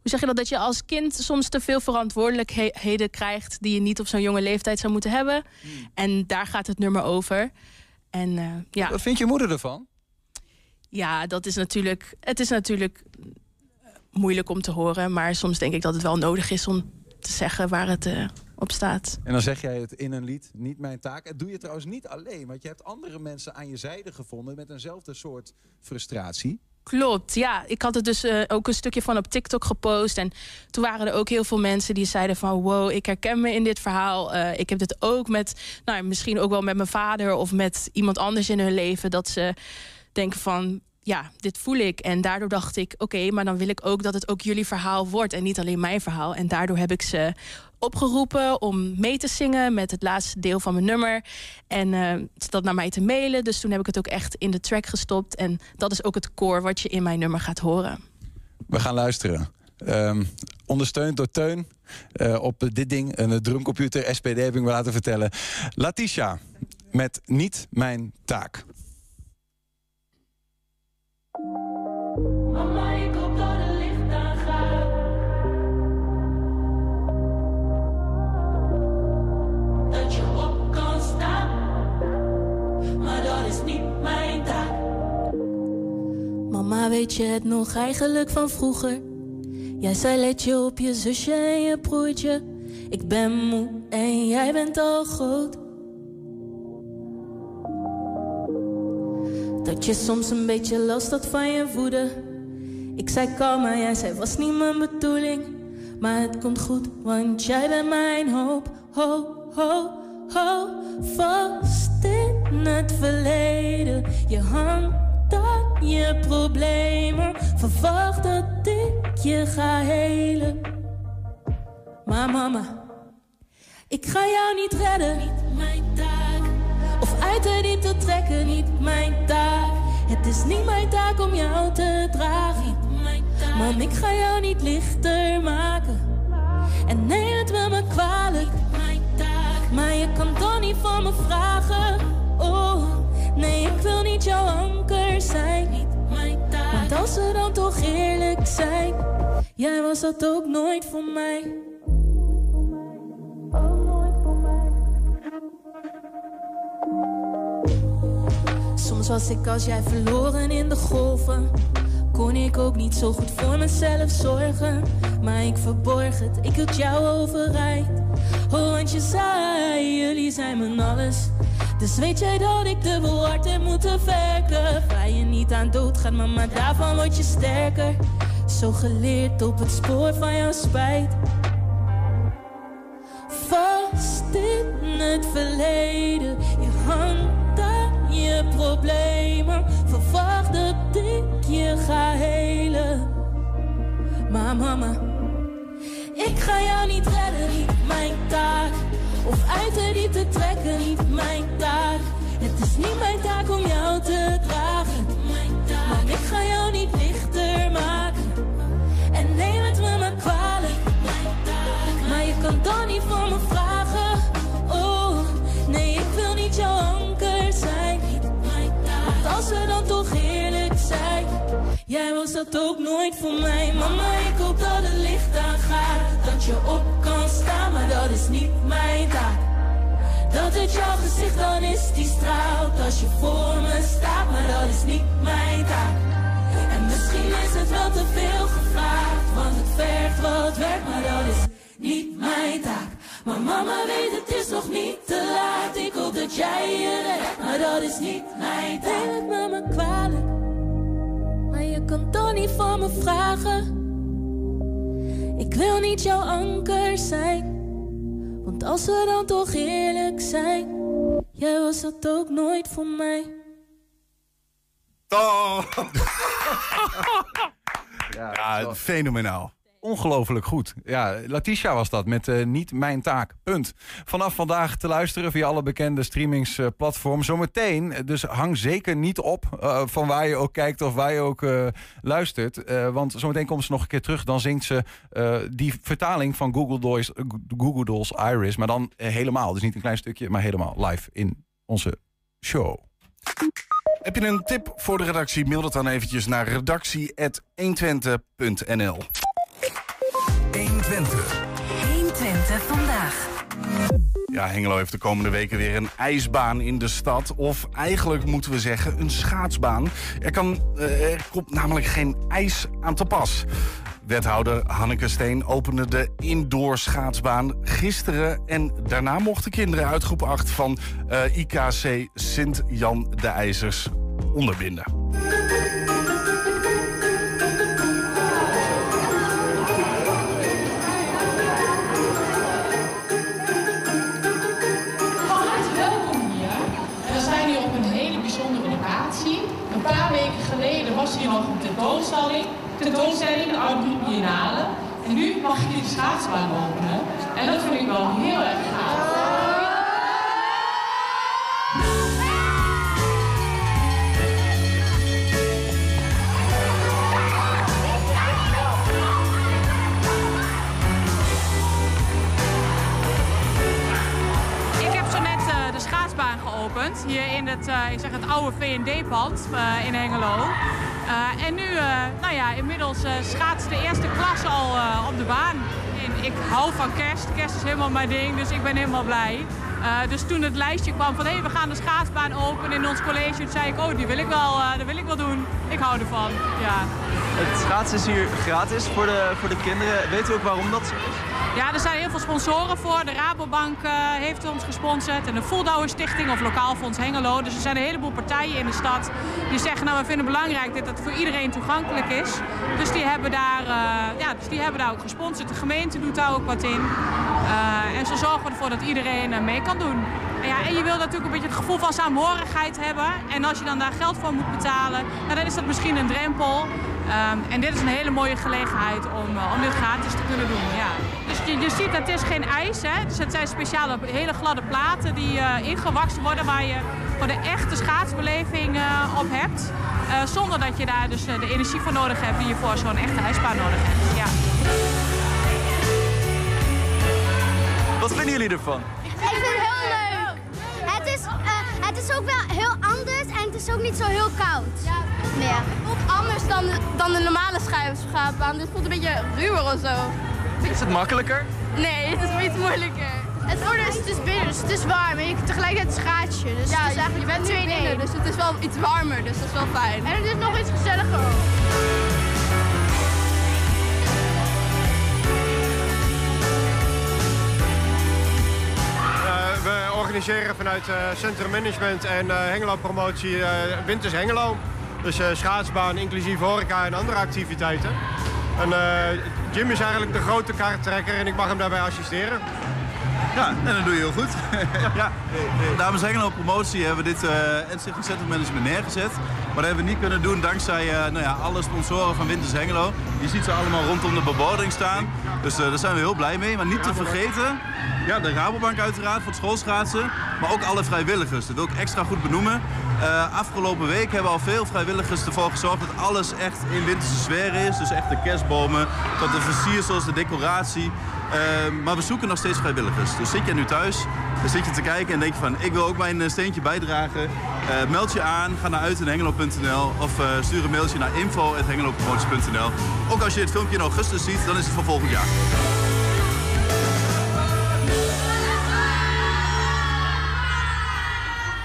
hoe zeg je dat? Dat je als kind soms te veel verantwoordelijkheden krijgt die je niet op zo'n jonge leeftijd zou moeten hebben. En daar gaat het nummer over. En eh, ja. Wat vindt je moeder ervan? Ja, dat is natuurlijk. Het is natuurlijk moeilijk om te horen. Maar soms denk ik dat het wel nodig is om te zeggen waar het eh, op staat. En dan zeg jij het in een lied, niet mijn taak. Dat doe je trouwens niet alleen, want je hebt andere mensen aan je zijde gevonden met eenzelfde soort frustratie. Klopt, ja. Ik had het dus eh, ook een stukje van op TikTok gepost. En toen waren er ook heel veel mensen die zeiden van... wow, ik herken me in dit verhaal. Eh, ik heb dit ook met, nou, misschien ook wel met mijn vader... of met iemand anders in hun leven. Dat ze denken van, ja, dit voel ik. En daardoor dacht ik, oké, maar dan wil ik ook dat het ook jullie verhaal wordt... en niet alleen mijn verhaal. En daardoor heb ik ze opgeroepen om mee te zingen met het laatste deel van mijn nummer. En eh, dat naar mij te mailen. Dus toen heb ik het ook echt in de track gestopt. En dat is ook het core wat je in mijn nummer gaat horen. We gaan luisteren. Ehm, ondersteund door Teun eh, op dit ding, een drumcomputer, SPD heb ik me laten vertellen. Latisha met Niet Mijn Taak. Mama, ik hoop dat het licht aangaat. Dat je op kan staan, maar dat is niet mijn taak. Mama, weet je het nog eigenlijk van vroeger? Jij zei let je op je zusje en je broertje. Ik ben moe en jij bent al groot. Dat je soms een beetje last had van je woede. Ik zei kalm, jij zei was niet mijn bedoeling. Maar het komt goed, want jij bent mijn hoop. Ho, ho, ho, vast in het verleden. Je hangt aan je problemen. Verwacht dat ik je ga helen. Maar mama, ik ga jou niet redden. Niet mijn. Of uit de diepte trekken, niet mijn taak. Het is niet mijn taak om jou te dragen. Niet. Man, ik ga jou niet lichter maken. En neem het met me kwalijk. Mijn taak. Maar je kan toch niet van me vragen. Oh, nee, ik wil niet jouw anker zijn. Niet mijn taak. Want als we dan toch eerlijk zijn, jij was dat ook nooit voor mij. Soms was ik als jij verloren in de golven. Kon ik ook niet zo goed voor mezelf zorgen. Maar ik verborg het, ik hield jou overeind. Oh, want je zei, jullie zijn mijn alles. Dus weet jij dat ik dubbel hard heb moeten werken. Waar je niet aan dood gaat, maar daarvan word je sterker. Zo geleerd op het spoor van jouw spijt. Vast in het verleden, problemen. Verwacht dat ik je ga helen. Maar mama, ik ga jou niet redden, niet mijn taak. Of uit de diepte trekken, niet mijn taak. Het is niet mijn taak om jou te dragen. Maar ik ga jou niet lichter maken. En neem het me maar kwalijk. Maar je kan dan niet van me Jij was dat ook nooit voor mij. Mama, ik hoop dat het licht aangaat. Dat je op kan staan, maar dat is niet mijn taak. Dat het jouw gezicht dan is die straalt als je voor me staat, maar dat is niet mijn taak. En misschien is het wel te veel gevraagd, want het vergt wat werk, maar dat is niet mijn taak. Maar mama weet het is nog niet te laat, ik hoop dat jij je redt, maar dat is niet mijn taak. Neem het mama kwalijk, maar kan toch niet van me vragen. Ik wil niet jouw anker zijn. Want als we dan toch eerlijk zijn, jij was dat ook nooit voor mij. Ja, fenomenaal. Ongelooflijk goed. Ja, Latisha was dat met eh, Niet Mijn Taak. Punt. Vanaf vandaag te luisteren via alle bekende streamingsplatforms. Zometeen, eh, dus hang zeker niet op eh, van waar je ook kijkt of waar je ook luistert. Want zometeen komt ze nog een keer terug. Dan zingt ze die vertaling van Google Dolls, Google Iris. Maar dan helemaal. Dus niet een klein stukje, maar helemaal live in onze show. Heb je een tip voor de redactie? Mail dat dan eventjes naar redactie.120.nl 120. 120 vandaag. Ja, Hengelo heeft de komende weken weer een ijsbaan in de stad. Of eigenlijk moeten we zeggen een schaatsbaan. Er, kan, eh, er komt namelijk geen ijs aan te pas. Wethouder Hanneke Steen opende de indoor schaatsbaan gisteren. En daarna mochten kinderen uit groep 8 van eh, IKC Sint-Jan de IJzers onderbinden. tentoonstelling, tentoonstelling de Arnie Biennale. En nu mag ik de schaatsbaan openen. En dat vind ik wel heel erg gaaf. Eh, geopend. Hier in het, uh, ik zeg het oude VD-pad uh, eh, in Hengelo. Eh, en nu, eh, nou ja, inmiddels eh schaatst de eerste klas al op de baan. En ik hou van kerst. Kerst is helemaal mijn ding, dus ik ben helemaal blij. Dus toen het lijstje kwam van hé, we gaan de schaatsbaan openen in ons college, zei ik, oh, die wil ik wel, dat wil ik wel doen. Ik hou ervan, ja. Het schaatsen is hier gratis voor de, voor de kinderen. Weet u ook waarom dat is? Ja, er zijn heel veel sponsoren voor. De Rabobank eh, heeft ons gesponsord. En de Voeldouwer Stichting of Lokaal Fonds Hengelo. Dus er zijn een heleboel partijen in de stad die zeggen... nou, we vinden het belangrijk dat het voor iedereen toegankelijk is. Dus die hebben daar, eh, ja, dus die hebben daar ook gesponsord. De gemeente doet daar ook wat in. Eh, en zo zorgen ervoor dat iedereen mee kan doen. En, ja, en je wil natuurlijk een beetje het gevoel van saamhorigheid hebben. En als je dan daar geld voor moet betalen, nou, dan is dat misschien een drempel. Ehm, en dit is een hele mooie gelegenheid om, eh, om dit gratis te kunnen doen. Ja. Dus je, je ziet, het is geen ijs. Hè? Dus het zijn speciale, hele gladde platen die eh, ingewakst worden... waar je voor de echte schaatsbeleving eh, op hebt. Eh, zonder dat je daar dus de energie voor nodig hebt... die je voor zo'n echte ijsbaan nodig hebt. Ja. Wat vinden jullie ervan? Ik vind het heel leuk. Het is, eh, het is ook wel heel anders en het is ook niet zo heel koud. Ja, meer. Ook anders dan de, dan de normale schaapbaan. Dit voelt een beetje ruwer of zo. Is het makkelijker? Nee, het is iets moeilijker. Het is, het is binnen, dus het is warm en je tegelijkertijd schaats je. Dus ja, het is eigenlijk je bent nu twee in binnen, dus het is wel iets warmer, dus dat is wel fijn. En het is nog iets gezelliger organiseren vanuit eh, Centrum Management en eh, Hengelo Promotie eh, Winters Hengelo. Dus schaatsbaan, inclusief horeca en andere activiteiten. En Jim is eigenlijk de grote kaarttrekker en ik mag hem daarbij assisteren. Ja, en dat doe je heel goed. ja. Dames Hengelo Promotie hebben we dit uh, Centrum Management neergezet. Maar dat hebben we niet kunnen doen dankzij uh, nou ja, alle sponsoren van Winters Hengelo. Je ziet ze allemaal rondom de bebording staan. Dus uh, daar zijn we heel blij mee. Maar niet te vergeten, ja, de Rabobank uiteraard voor het schoolschaatsen. Maar ook alle vrijwilligers. Dat wil ik extra goed benoemen. Uh, afgelopen week hebben al veel vrijwilligers ervoor gezorgd dat alles echt in winterse sfeer is. Dus echt de kerstbomen, tot de versiersels, de decoratie. Maar we zoeken nog steeds vrijwilligers. Dus zit je nu thuis, dan zit je te kijken en denk je van... ik wil ook mijn steentje bijdragen. Uh, meld je aan, ga naar uitenhengelo.nl of uh, stuur een mailtje naar info.hengelopromoties.nl. Ook als je dit filmpje in augustus ziet, dan is het voor volgend jaar.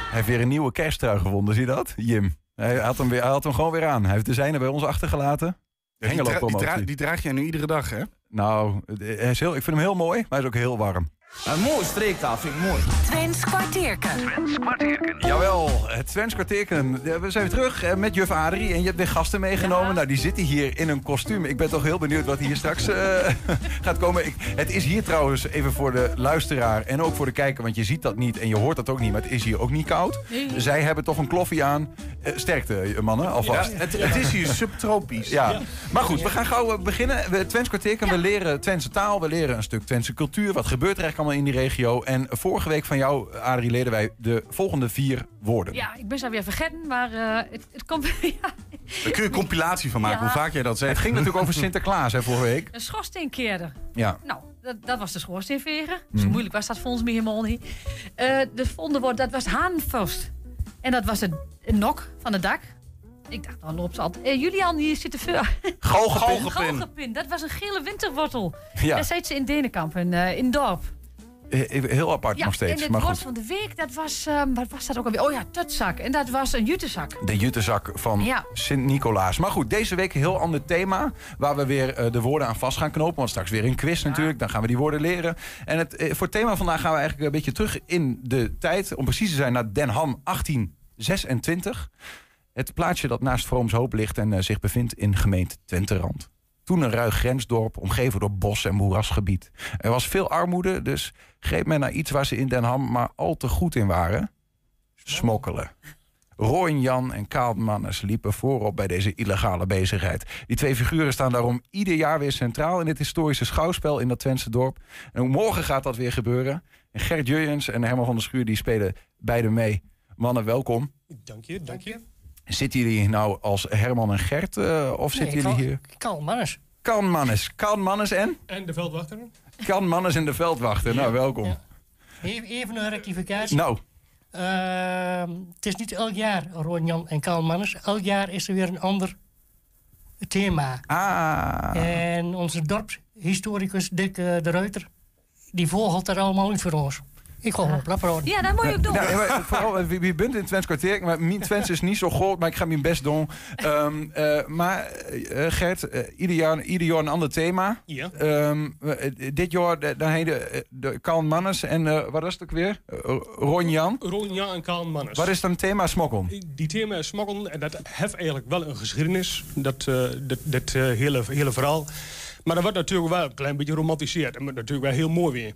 Hij heeft weer een nieuwe kersttrui gevonden, zie je dat? Jim. Hij had hem, weer, hij had hem gewoon weer aan. Hij heeft de zijne bij ons achtergelaten. Ja, die, dra die, dra die, draag jij nu iedere dag, hè? Nou, hij is heel, ik vind hem heel mooi, maar hij is ook heel warm. Een mooi streektaal, vind ik mooi. Twents kwartierken. Twents kwartierken. Jawel, het Twents kwartierken. We zijn weer terug met juf Adrie en je hebt weer gasten meegenomen. Ja. Nou, die zitten hier in een kostuum. Ik ben toch heel benieuwd wat hier straks uh, gaat komen. Ik, het is hier trouwens, even voor de luisteraar en ook voor de kijker... want je ziet dat niet en je hoort dat ook niet, maar het is hier ook niet koud. Nee. Zij hebben toch een kloffie aan. Uh, sterkte, mannen, alvast. Ja, het, het, is hier subtropisch. Ja. ja. Maar goed, we gaan gauw beginnen. We, Twents kwartierken, we leren Twentse taal, we leren een stuk Twentse cultuur. Wat gebeurt er eigenlijk allemaal in die regio. En vorige week van jou, Adrie, leerden wij de volgende vier woorden. Ja, ik ben ze weer vergeten, maar uh, het, het komt... ja. Daar kun je een compilatie van maken, ja. hoe vaak jij dat zegt. Het ging natuurlijk over Sinterklaas, hè, vorige week. Een schoorsteenkeerder. Ja. Nou, dat, dat was de schoorsteenveger. Mm. Zo moeilijk was dat volgens mij helemaal niet. Uh, de volgende woord, dat was haanvorst. En dat was een, een nok van het dak. Ik dacht, dan loopt ze altijd. Eh, Julian, hier zit de vuur. Galgepin. Galgepin. Dat was een gele winterwortel. Ja. Daar zit ze in Denenkamp, in, uh, in Dorp. Heel apart ja, nog steeds. En het maar woord goed. van de week, dat was, um, wat was dat ook alweer? Oh ja, tutzak. En dat was een jutezak. De jutezak van ja. Sint-Nicolaas. Maar goed, deze week een heel ander thema. Waar we weer uh, de woorden aan vast gaan knopen. Want straks weer een quiz ja. natuurlijk. Dan gaan we die woorden leren. En het, uh, voor het thema vandaag gaan we eigenlijk een beetje terug in de tijd. Om precies te zijn naar Den Ham 1826. Het plaatsje dat naast Vroomshoop ligt en uh, zich bevindt in gemeente Twenterand. Toen een ruig grensdorp, omgeven door bos en moerasgebied. Er was veel armoede, dus greep men naar iets waar ze in Den Ham maar al te goed in waren. Smokkelen. Roy Jan en Kaal Mannes liepen voorop bij deze illegale bezigheid. Die twee figuren staan daarom ieder jaar weer centraal in het historische schouwspel in dat Twentse dorp. En morgen gaat dat weer gebeuren. En Gert Jurjens en Herman van der Schuur die spelen beide mee. Mannen, welkom. Dank je, dank je. Zitten jullie nou als Herman en Gert uh, of nee, zitten jullie hier? Kan Mannes. Kan Mannes. Kan Mannes en? En de veldwachter. Kan Mannes en de veldwachter. Ja. Nou, welkom. Ja. Even een rectificatie. Nou. Ehm, het is niet elk jaar Ron Jan en Karl Manners. Elk jaar is er weer een ander thema. Ah. En onze dorpshistoricus Dick eh, de Ruiter, die volgt er allemaal uit voor ons. Ik ga gewoon plappen. Ja, dat moet je ook doen. Nou, maar vooral, eh, wie, wie bent in Twents kwartier, maar mijn Twents is niet zo groot, maar ik ga mijn best doen. Ehm, eh, maar eh, Gert, ieder, jaar, ieder jaar een ander thema. Ja. Ehm, eh, dit jaar de- dan de, de Mannes en eh, wat is het ook weer? Eh, Ron Jan. Ron Jan en Karl Mannes. Wat is dan het thema smokkel? Die thema is smokkel en dat heeft eigenlijk wel een geschiedenis. Dat, eh, dat, dat eh, hele, hele verhaal. Maar dat wordt natuurlijk wel een klein beetje romantiseerd. En natuurlijk wel heel mooi weer.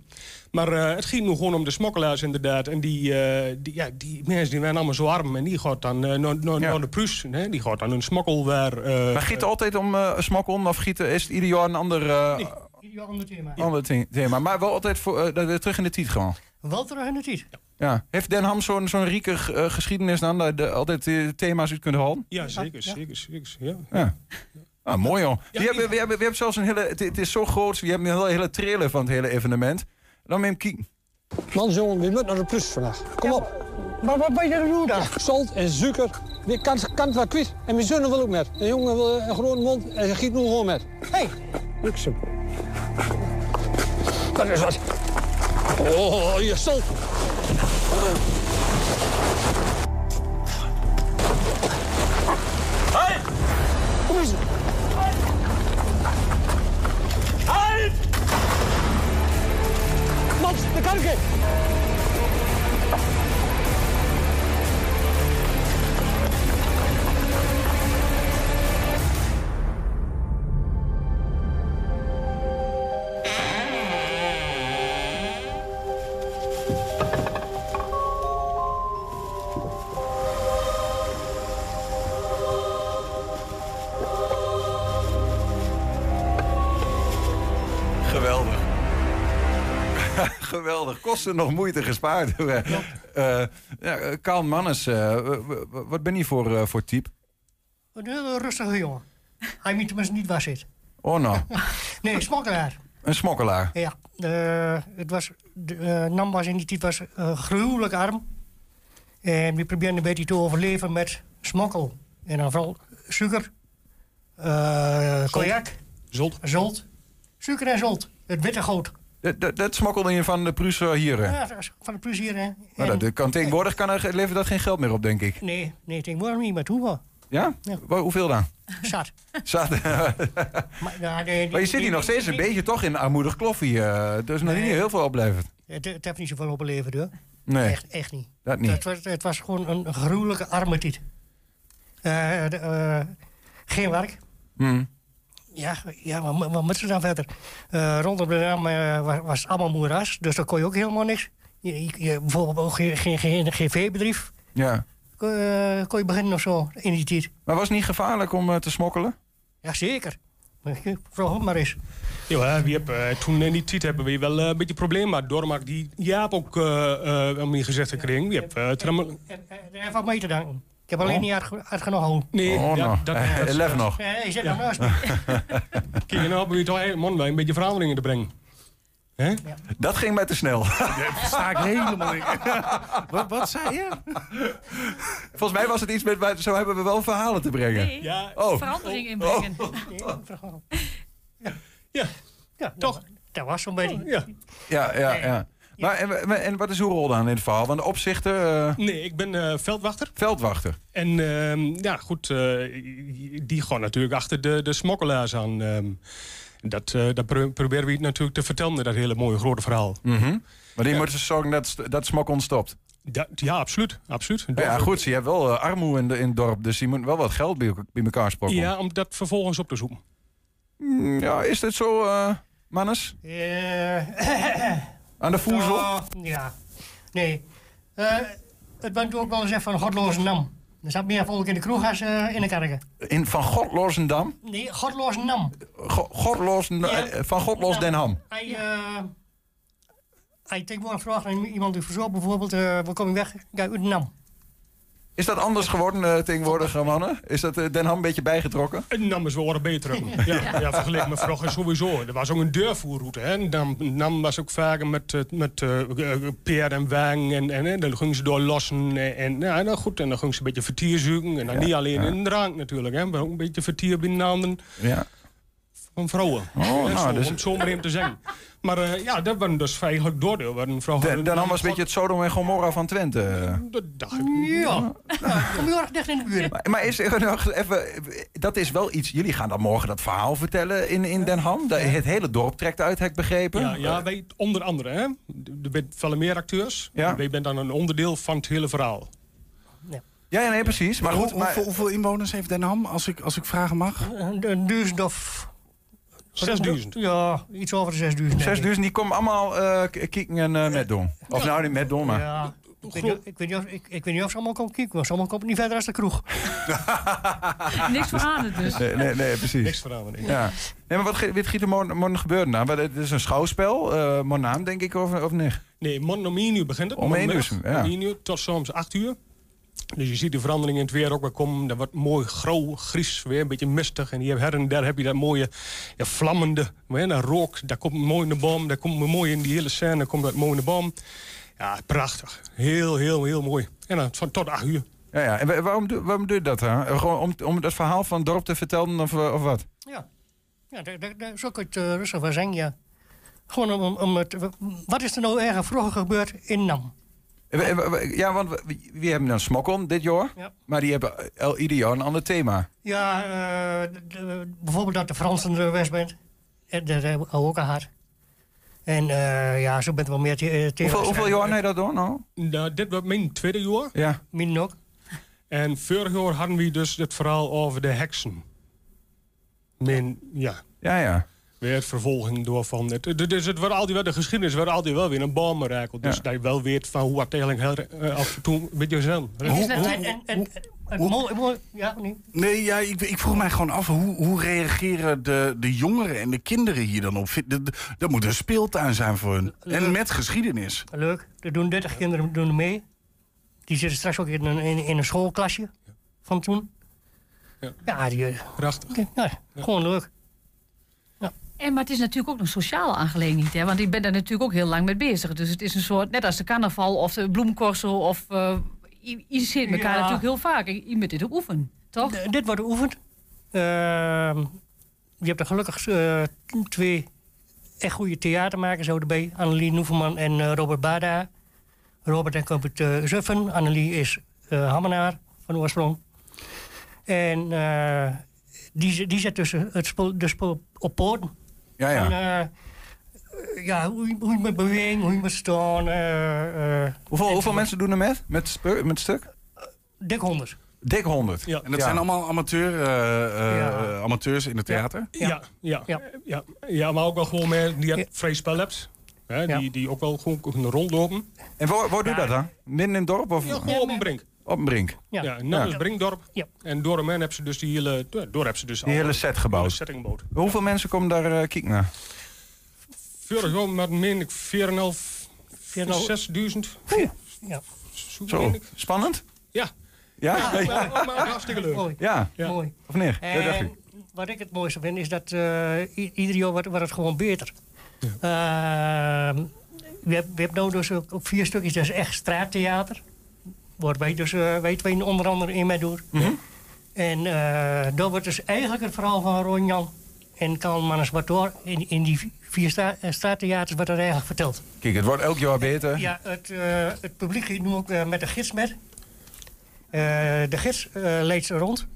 Maar eh, het ging nu gewoon om de smokkelaars inderdaad. En die, eh, die, ja, die mensen die waren allemaal zo arm. En die gaat dan eh, naar, naar, naar de Pruis. Hè? Die gaat dan een smokkel waar... eh, maar giet altijd om eh smokkelen of gieten is het ieder jaar een ander, eh, Ieder ander thema. ander thema? Maar wel altijd voor, terug in de tijd gewoon. Wel terug in de tijd. Ja. Heeft Den Ham zo'n zo'n rieke geschiedenis dan? Dat je altijd thema's uit kunt halen? Ja, zeker, zeker, zeker. Ja. Ja. Ah, mooi joh. we, hebben, we, hebben, we hebben zelfs een hele. Het, het is zo groot, we hebben een hele, hele trailer van het hele evenement. Dan hem kijken. Mans jongen, we moeten naar de plus vandaag. Kom op. Maar wat ben je aan het doen dan? Zout en suiker. Je kan, kan het wel kwijt. En mijn zoon wil ook met. De jongen wil een grote mond en ze giet nu gewoon met. Hé, hey, luksem. Dat is wat. Oh, je zout. Halt! Kom eens. Halt! cargue. Geweldig. Kosten nog moeite gespaard. Eh, ja, eh, Karl Mannes, eh, wat ben je voor, eh, voor type? Een hele rustige jongen. Hij moet tenminste niet waar zit. Oh nou, Nee, smokkelaar. een smokkelaar. Ja, eh, het was, de, eh, Nam was in die tijd was, eh, gruwelijk arm. En we probeerden een beetje te overleven met smokkel. En dan vooral suiker, eh cognac, Zolt. zolt. Suiker en zolt. Het witte goud. Dat, dat, smokkelde je van de Pruis hier. Ja, van de plezier, hè. Maar dat, dat kan, tegenwoordig kan er, levert dat geen geld meer op, denk ik. Nee, nee, tegenwoordig niet, maar toen wel. Ja? Hoeveel dan? Zat. Zat. Maar, je zit hier nog steeds een beetje toch in armoedig kloffie. eh dus nog niet heel veel oplevert. Het, het heeft niet zoveel opgeleverd, hoor. Nee. Echt, echt niet. Dat niet. Het was, het was gewoon een gruwelijke arme tijd. Eh, de, eh, geen werk. Hm. Ja, ja wat, wat moeten ze dan verder? Eh, rondom de Dam eh, was, allemaal moeras, dus daar kon je ook helemaal niks. Je, bijvoorbeeld ook geen, geen, geen, geen veebedrijf. Ja. Kon, eh, kon je beginnen of zo in die tijd. Maar was het niet gevaarlijk om eh, te smokkelen? Jazeker. Vraag het maar eens. Ja, we hebben, eh, toen in die tijd hebben we wel eh, een beetje problemen. Maar Dormak, die Jaap ook uh, uh, gezegd gekregen. We hebben, uh, tram- Even wat mee te danken. Ik heb alleen Oh. niet uitge- uitgenomen. Nee, Oh, ja, nou. dat, Eh, dat- elf nog. Nee, je zit Ja. nog naast me. Kijk, en nou hebben we toch eh, een beetje veranderingen te brengen. Hè? Dat ging mij te snel. Daar sta ik helemaal in. wat, wat zei je? Volgens mij was het iets met... Zo hebben we wel verhalen te brengen. Nee, Ja. Oh. verandering inbrengen. Ja, ja toch. Dat was zo'n beetje. Ja. Ja, ja, ja. Maar en, en wat is uw rol dan in het verhaal? Want de opzichter... eh, Nee, ik ben eh, veldwachter. Veldwachter. En ehm, ja, goed, eh, die gaan natuurlijk achter de, de smokkelaars aan. ehm. dat, eh, dat pro- proberen we natuurlijk te vertellen, dat hele mooie grote verhaal. Mhm. Maar die moeten zorgen dat, dat smokkelen stopt. Ja, ja, absoluut. absoluut. Maar ja, goed, ze hebben wel armoede in, de, in het dorp, dus die moeten wel wat geld bij, bij elkaar sprokkelen. Ja, om dat vervolgens op te zoeken. Mm, Ja, is dit zo, eh Mannes? Eh, Aan de voezel? Oh, ja. Nee. Eh, het bent ook wel eens van godloze nam. Er zat meer volk in de kroeg als eh, in de kerken. In, van Godloosendam? Nee, godloze nam. Go, eh, van Godloos Den Ham. Hij, eh hij tegenwoordig vraagt aan iemand die verzorgt bijvoorbeeld, eh waar kom je weg? Ja, uit nam. Is dat anders geworden eh, tegenwoordig, mannen? Is dat Den Ham een beetje bijgetrokken? En nam is wel beter. ja, ja, vergeleken met vroeger sowieso. Er was ook een deurvoerroute. Hè. En Dan, Nam was ook vaker met, eh, met eh, peer en wang. En, en, en dan gingen ze doorlossen. En, en, ja, nou goed, en dan gingen ze een beetje vertier zoeken. En dan niet alleen in de drank natuurlijk. Hè, maar ook een beetje vertier binnenhanden Ja. van vrouwen. Oh, nou, zo, dus- Om het zo maar even te zeggen. Maar eh, ja, dat was dus eigenlijk doordeel. Een Ham was een beetje het Sodom en Gomorra van Twente. Dat dacht ik. Ja, kom heel erg dicht in de buurt. Maar, maar is er nog even, dat is wel iets. Jullie gaan dan morgen dat verhaal vertellen in, in Den Ham. Dat- Het hele dorp trekt uit, heb ik begrepen. Ja, ja wij onder andere. Hè. Er bent veel meer acteurs. Ja. Wij bent dan een onderdeel van het hele verhaal. Ja, ja, nee, precies. Maar, Maar, goed, hoe- maar, hoeveel, hoeveel inwoners heeft Den Ham, als ik, als ik vragen mag? Een duizend of... 6000. Ja, iets over de 6000. denk ik. 6000 die komen allemaal eh, k- kijken en eh met doen. Of nou niet met doen, maar. Ja, ik weet, niet, ik, weet niet of, ik, ik weet niet of ze allemaal komen kijken, want sommigen komen niet verder als de kroeg. Niks veranderd dus. Nee, nee, nee, precies. Niks veranderd. Ja. Nee, maar wat, wat gaat er morgen, morgen gebeuren nou? Het is een schouwspel, eh mijn naam denk ik, of, of niet? Nee, morgen om 1 uur begint het. Om één uur, Morgenmiddag ja. Om 1 uur tot soms 8 uur. Dus je ziet de verandering in het weer ook wel komen. Dat wordt mooi grauw, gries, weer een beetje mistig. En hier her en daar heb je dat mooie ja, vlammende hè, dat rook. Daar komt mooi in de boom. Daar komt mooi in die hele scène komt dat mooi in de boom. Ja, prachtig. Heel, heel, heel mooi. En dan van tot 8 uur. Ja, ja. En wa- waarom, doe- waarom doe je dat? Hè? Gewoon om, om het verhaal van het dorp te vertellen of, eh, of wat? Ja, ja daar, daar, daar zou ik het uh, rustig van zeggen, ja. Gewoon om, om, om het... Wat is er nou erg vroeger gebeurd in Nam? Eh, eh, Ja, want we, we hebben dan Smokkon dit jaar. Ja. Maar die hebben el, ieder jaar een ander thema. Ja, eh, de- bijvoorbeeld dat de Fransen er west bent. En dat hebben we ook gehad. En eh, ja, zo bent wel meer te, eh, thema's. Hoeveel, hoeveel jaar nee dat door nou? Nou, dit wordt mijn tweede jaar. Ja. Min ook. En vorig jaar hadden we dus het verhaal over de heksen. Mijn, ja. Ja, ja. Weer het vervolging door van... Het, dus het wordt altijd wel, de geschiedenis wordt altijd wel weer een boomrakel. Dus Ja. dat je wel weet van hoe het eigenlijk heel, eh, af en toe een beetje mooi, mooi, ja, nee. Nee, ja, ik, ik vroeg mij gewoon af, hoe, hoe reageren de, de jongeren en de kinderen hier dan op? Dat, moet een speeltuin zijn voor hun. En met geschiedenis. Leuk. Er doen 30 kinderen doen er mee. Die zitten straks ook in een, in, in een schoolklasje van toen. Ja. Ja, die, eh, Prachtig. ja, gewoon leuk. En, maar het is natuurlijk ook een sociale aangelegenheid. Hè? Want ik ben daar natuurlijk ook heel lang mee bezig. Dus het is een soort, net als de carnaval of de bloemkorso. Of, eh je, je ziet elkaar Ja. natuurlijk heel vaak. Je moet dit ook oefenen, toch? D- dit wordt geoefend. Ehm, je hebt er gelukkig eh, twee echt goede theatermakers erbij. Annelie Noeverman en eh, Robert Bada. Robert en komt uit Zuffen. Annelie is Hammenaar van oorsprong. En die, die zet dus het spul, de spul op poten. Ja, ja. En, eh, ja, hoe, je- hoe je moet bewegen, hoe je moet staan. eh, eh, Hoeveel, hoeveel mensen doen er met? Met, spu- met stuk? Dik honderd. Dik 100. Ja. En dat zijn allemaal amateur, eh, eh, Ja. amateurs in het theater? Ja, ja, ja. Ja. ja. maar ook wel gewoon meer die Ja. het vrij spel hebt. Hè, die, die ook wel gewoon kunnen rondlopen. En waar, waar doe je dat dan? Midden in het dorp? Of Ja, gewoon op een brink. Op een brink? Ja. Ja, nou, Ja. Brinkdorp. Ja. En door hem hebben ze dus die hele, door hebben ze dus Die hele set gebouwd. setting gebouwd. Hoeveel mensen komen daar eh kijken naar? Vorig jaar met meen ik 4,5, 4,5. 6.000. Ja. Zo Zo, meen ik. spannend? Ja. Ja? Maar, Ja? maar, maar hartstikke leuk. Mooi. Ja. Ja. Mooi. Of dacht En wat ik het mooiste vind, is dat eh, i- ieder jaar wordt, wordt het gewoon beter. Ehm, we, hebben, we hebben nu dus ook, ook vier stukjes, dat is echt straattheater. Waar wij dus, eh, wij twee onder andere in mee doen. Mhm. En eh daar wordt dus eigenlijk het verhaal van Ronjan en Kalman Bator in, in die vier stra eh, straattheaters wordt er eigenlijk verteld. Kijk, het wordt elk jaar beter. Ja, het, eh, het publiek gaat nu ook eh, met de gids met. Eh, de gids eh leidt ze rond.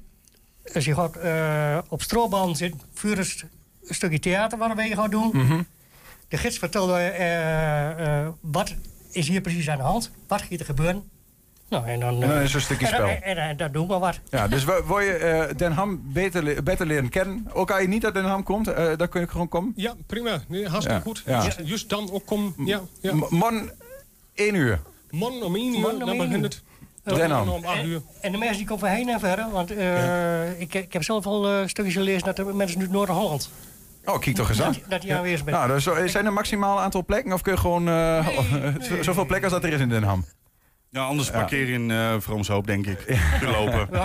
Als je gaat eh, op strooban zit, vuur een stukje theater waar we gaan doen. Mhm. De gids vertelde eh, eh, wat is hier precies aan de hand, wat gaat er gebeuren. Nou, en dan, En dan eh, is er een stukje spel. En, en, en dan doen we wat. Ja, dus wil je eh, Den Ham beter, beter leren kennen? Ook als je niet uit Den Ham komt, eh dan kun je gewoon komen. Ja, prima. Nee, hartstikke Ja, goed. ja. Just, just dan ook kom. Ja, ja. Man, één uur. Man om 1 uur, Man om dan één begint uur. het. Den Ham. om 8 uur. En de mensen die komen van heen en verder. Want eh, ik, ik heb zelf al eh, stukjes gelezen dat de mensen uit Noord-Holland. Oh, kijk toch eens aan. Dat, dat die aanwezig bent. Nou, dus, zijn er maximaal aantal plekken of kun je gewoon eh, zoveel plekken als dat er is in Den Ham? Ja, anders parkeer je in uh, Vroomshoop, denk ik. Te lopen.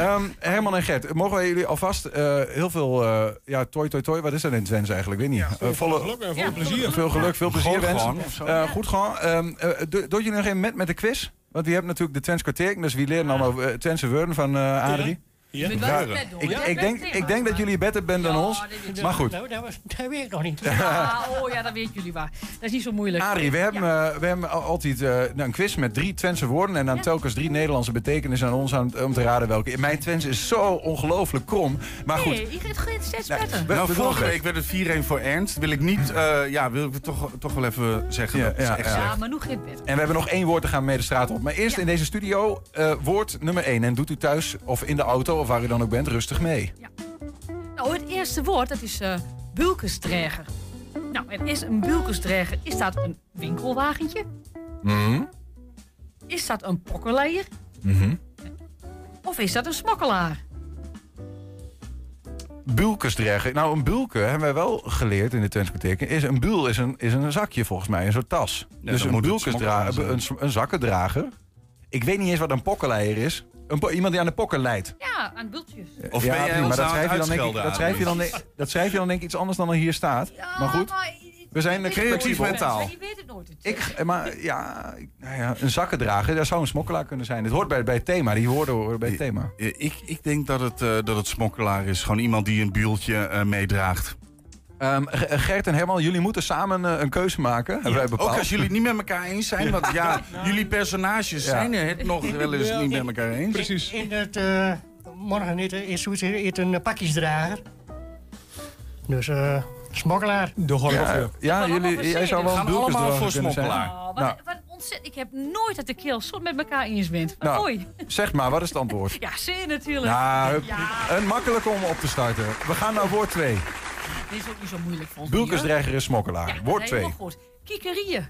Um, Herman en Gert, mogen wij jullie alvast uh, heel veel... Uh, ja, toi, toi, toi. Wat is dat in Twents eigenlijk? Weet niet. Ja, veel, volle, geluk en veel plezier. Veel geluk, veel plezier wensen. Gewoon, goed gewoon. Um, doe jullie nog even met met de quiz? Want wie hebt natuurlijk de Twents kwartier. Dus wie leren dan over Twentse woorden van Adrie? Ja. Ik, ik, denk, ik denk dat jullie beter bent dan ons. Maar goed. Dat, dat weet ik nog niet. Ja, oh ja, dat weten jullie waar. Dat is niet zo moeilijk. Arie, we hebben, uh, we hebben altijd uh, een quiz met drie Twentse woorden. En dan telkens drie Nederlandse betekenissen aan ons aan, om te raden welke. Mijn Twents is zo ongelooflijk krom. Maar goed. Nee, je gaat steeds beter. Nou, vorige week werd het 4-1 voor Ernst. Wil ik niet, uh, ja, wil ik toch, toch wel even zeggen. Ja, dat ja, echt ja. maar nu gaat beter. En we hebben nog één woord te gaan mee de straat op. Maar eerst in deze studio woord nummer 1. En doet u thuis of in de auto of waar u dan ook bent, rustig mee. Ja. Nou, het eerste woord, dat is uh, bulkensdreger. Nou, en is een bulkensdreger, is dat een winkelwagentje? Mm Is dat een pokkenleier? Mm -hmm. Of is dat een smokkelaar? Bulkensdreger. Nou, een bulke hebben wij wel geleerd in de Twentse Is een bul is een, is een zakje volgens mij, een soort tas. Ja, dus een bulkensdrager, een, een zakkendrager. Ik weet niet eens wat een pokkenleier is. Een iemand die aan de pokken leidt. Ja, aan bultjes. Of ja, ben jij prima, ons dat schrijf je dan denk ik, dat schrijf je dan, dat schrijf je dan denk ik iets anders dan er hier staat. maar goed, we zijn het creatief mentaal. Je weet het nooit. Ik, eh, maar ja, nou ja, een zakkendrager, dat zou een smokkelaar kunnen zijn. Het hoort bij, bij het thema, die woorden horen bij het thema. Ik, ik denk dat het, eh, dat het smokkelaar is. Gewoon iemand die een bieltje eh, meedraagt. Ehm, Gert en Herman, jullie moeten samen eh, een keuze maken. Hebben wij bepaald. Ook als jullie het niet met elkaar eens zijn. Want ja, jullie personages Ja. zijn het nog wel eens niet met elkaar eens. Precies. In het, eh, morgen is, heet een pakjesdrager. Dus eh smokkelaar. De horloge. Ja, ja, jullie, jij zou wel We een voor kunnen zijn. smokkelaar. Oh, Nou. wat ontzettend. Ik heb nooit dat de keel zo met elkaar eens bent. Nou, mooi. zeg maar, wat is het antwoord? Ja, zeer natuurlijk. Nou, een makkelijke om op te starten. We gaan naar woord 2. Dit is ook niet zo moeilijk voor ons. hier. Bulkensdreger is smokkelaar. Woord 2. goed. Kiekerieën.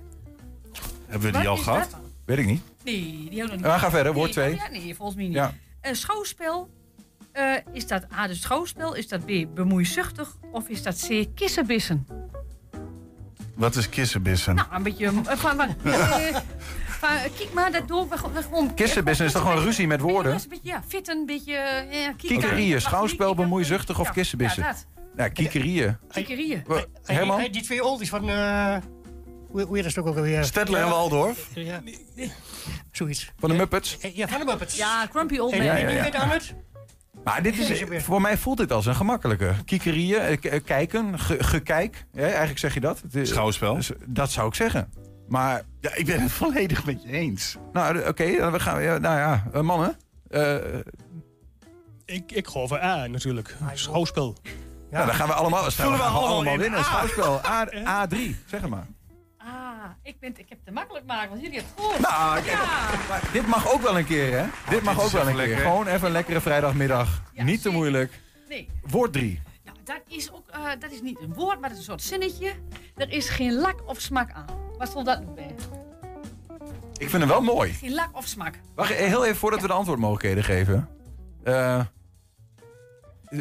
Hebben we die al gehad? Weet ik niet. Nee, die hebben we nog niet. ga verder, woord Nee, twee. Ja, nee, volgens mij niet. Ja. Een schouwspel. eh, is dat A, de schouwspel? Is dat B, bemoeizuchtig? Of is dat C, kissenbissen? Wat is kissenbissen? Nou, een beetje... eh, van, van, eh, kijk maar, dat doen we gewoon-. Kissenbusiness is toch gewoon ruzie met woorden? Een beetje, ja, fitten, een beetje... Ja, Kiekerieën, schouwspel, bemoeizuchtig of kissenbissen? Ja, kiekerieën. Kiekerieën. Die twee oldies van... eh hoe, hoe heet dat ook alweer? Stedtler en Waldorf? Ja. Zoiets. Van de Muppets? Ja, van de Muppets. Ja, Grumpy Old En, Man. Ja, en ja, die ja. weet aan het? Maar dit is, voor mij voelt dit als een gemakkelijke. Kiekerieën, eh, eh, kijken, ge- gekijk. Ja, eigenlijk zeg je dat. Het is- Schouwspel. dus dat zou ik zeggen. Maar, Ja, ik ben het volledig met je eens. nou, oké, dan we gaan ja, Nou ja, mannen. eh, Ik, ik ga voor A natuurlijk. Schouwspel. Nou, dan gaan we allemaal, Vullen we gaan we allemaal in winnen. A. Schouwspel. A, A3, zeg het maar. Ah, ik, ben, ik heb het te makkelijk maken, want jullie hebben het gehoord. Nou, maar dit mag ook wel een keer, hè? Dit mag dit ook wel een keer. Gewoon even een lekkere vrijdagmiddag. Ja, Niet te moeilijk. Nee, Woord 3. nou, dat is ook eh, dat is niet een woord, maar dat is een soort zinnetje. Er is geen lak of smak aan. Wat stond dat nu bij? Ik vind hem wel mooi. Geen lak of smak. Wacht, heel even voordat we de antwoordmogelijkheden geven. Eh,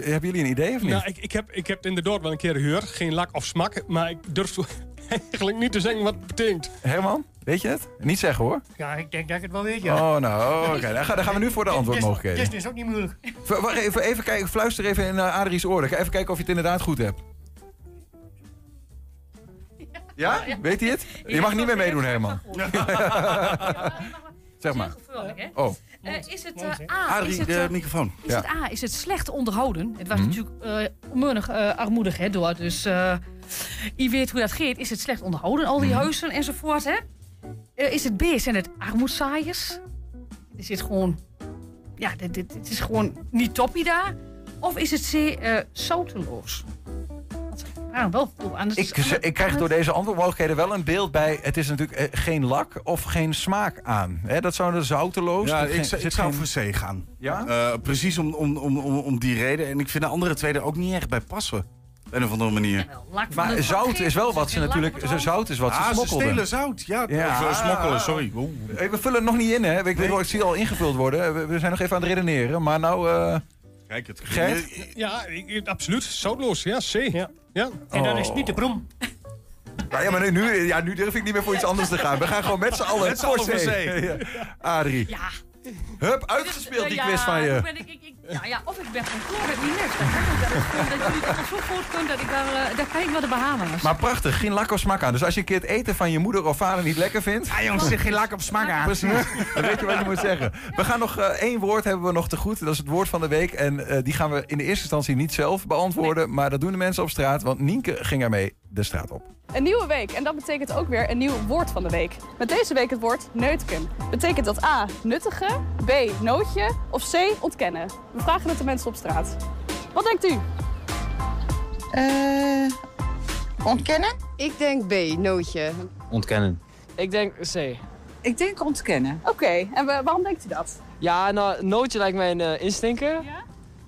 hebben jullie een idee of niet? Nou, ik, ik, heb, ik heb inderdaad wel een keer gehoord. Geen lak of smak. Maar ik durf eigenlijk niet te zeggen wat het betekent. Herman, weet je het? Niet zeggen hoor. Ja, ik denk dat ik het wel weet, ja. Oh, nou, oké. Dan, gaan- dan gaan we nu voor de Dit antwoordmogelijkheden. is ook niet moeilijk. V- Wacht even, even kijken, fluister even in uh, Adrie's oor. Even kijken of je het inderdaad goed hebt. Ja? Weet hij het? Je mag niet meer meedoen, Herman. Zeg maar. Gevoelig, hè? Oh, Eh, is het eh, A? Adrie, is het, de eh, microfoon. Is Ja. het A, is het slecht onderhouden? Het was Mhm. natuurlijk eh onmunnig eh, armoedig, hè, door. Dus eh je weet hoe dat gaat. Is het slecht onderhouden, al die Mhm. huizen enzovoort, hè? Eh, is het B, zijn het armoedzaaiers? Er zit gewoon... Ja, dit, dit, dit is gewoon niet toppie daar. Of is het C, eh zouteloos? Ah, wel, anders ik, ik krijg door deze antwoordmogelijkheden wel een beeld bij... het is natuurlijk eh, geen lak of geen smaak aan. Hè, dat zou de zouteloos... Ja, ik, geen- zou- ik zit zou geen- voor C gaan. Ja? Eh, precies om, om, om, om, om die reden. En ik vind de andere twee er ook niet echt bij passen. Op een of andere manier. Maar zout is wel wat ze natuurlijk... Zout is wat ze Ah, ze smokkelden. stelen zout. Ja, Ja. eh, smokkelen, sorry. Oeh. We vullen het nog niet in, hè? Ik, weet wel, ik zie al ingevuld worden. We, we zijn nog even aan het redeneren. Maar nou... eh, Kijk, het Gert? Ja, ik- absoluut. Zoutloos. Ja, C. Ja. En dan is Oh. het niet de brom. Nou ja, maar nu, nu, ja, nu durf ik niet meer voor iets anders te gaan. We gaan gewoon met z'n allen Met z'n allen voor voor zee. zee. Ja. Adrie. Ja. Hup, uitgespeeld die Ja, quiz van je. Ik, ik- ja, ja, of ik ben van kloor het niet net. Dat, jullie dat nog zo goed kunt dat ik daar, eh, daar kan ik wel de behamen. Maar prachtig, geen lak of smak aan. Dus als je een keer het eten van je moeder of vader niet lekker vindt... Ja, jongens, zeg geen lak of smak aan. Precies, dan weet je wat je moet zeggen. We gaan nog eh, één woord hebben we nog te goed. Dat is het woord van de week. En eh, die gaan we in de eerste instantie niet zelf beantwoorden. Maar dat doen de mensen op straat. Want Nienke ging ermee de straat op. Een nieuwe week en dat betekent ook weer een nieuw woord van de week. Met deze week het woord neutken. Betekent dat A. nuttige, B. nootje of C. ontkennen? We vragen het de mensen op straat. Wat denkt u? Eh, ontkennen? Ik denk B, nootje. Ontkennen. Ik denk C. Ik denk ontkennen. Oké, en wa- waarom denkt u dat? Ja, nou, nootje lijkt mij een eh, instinker.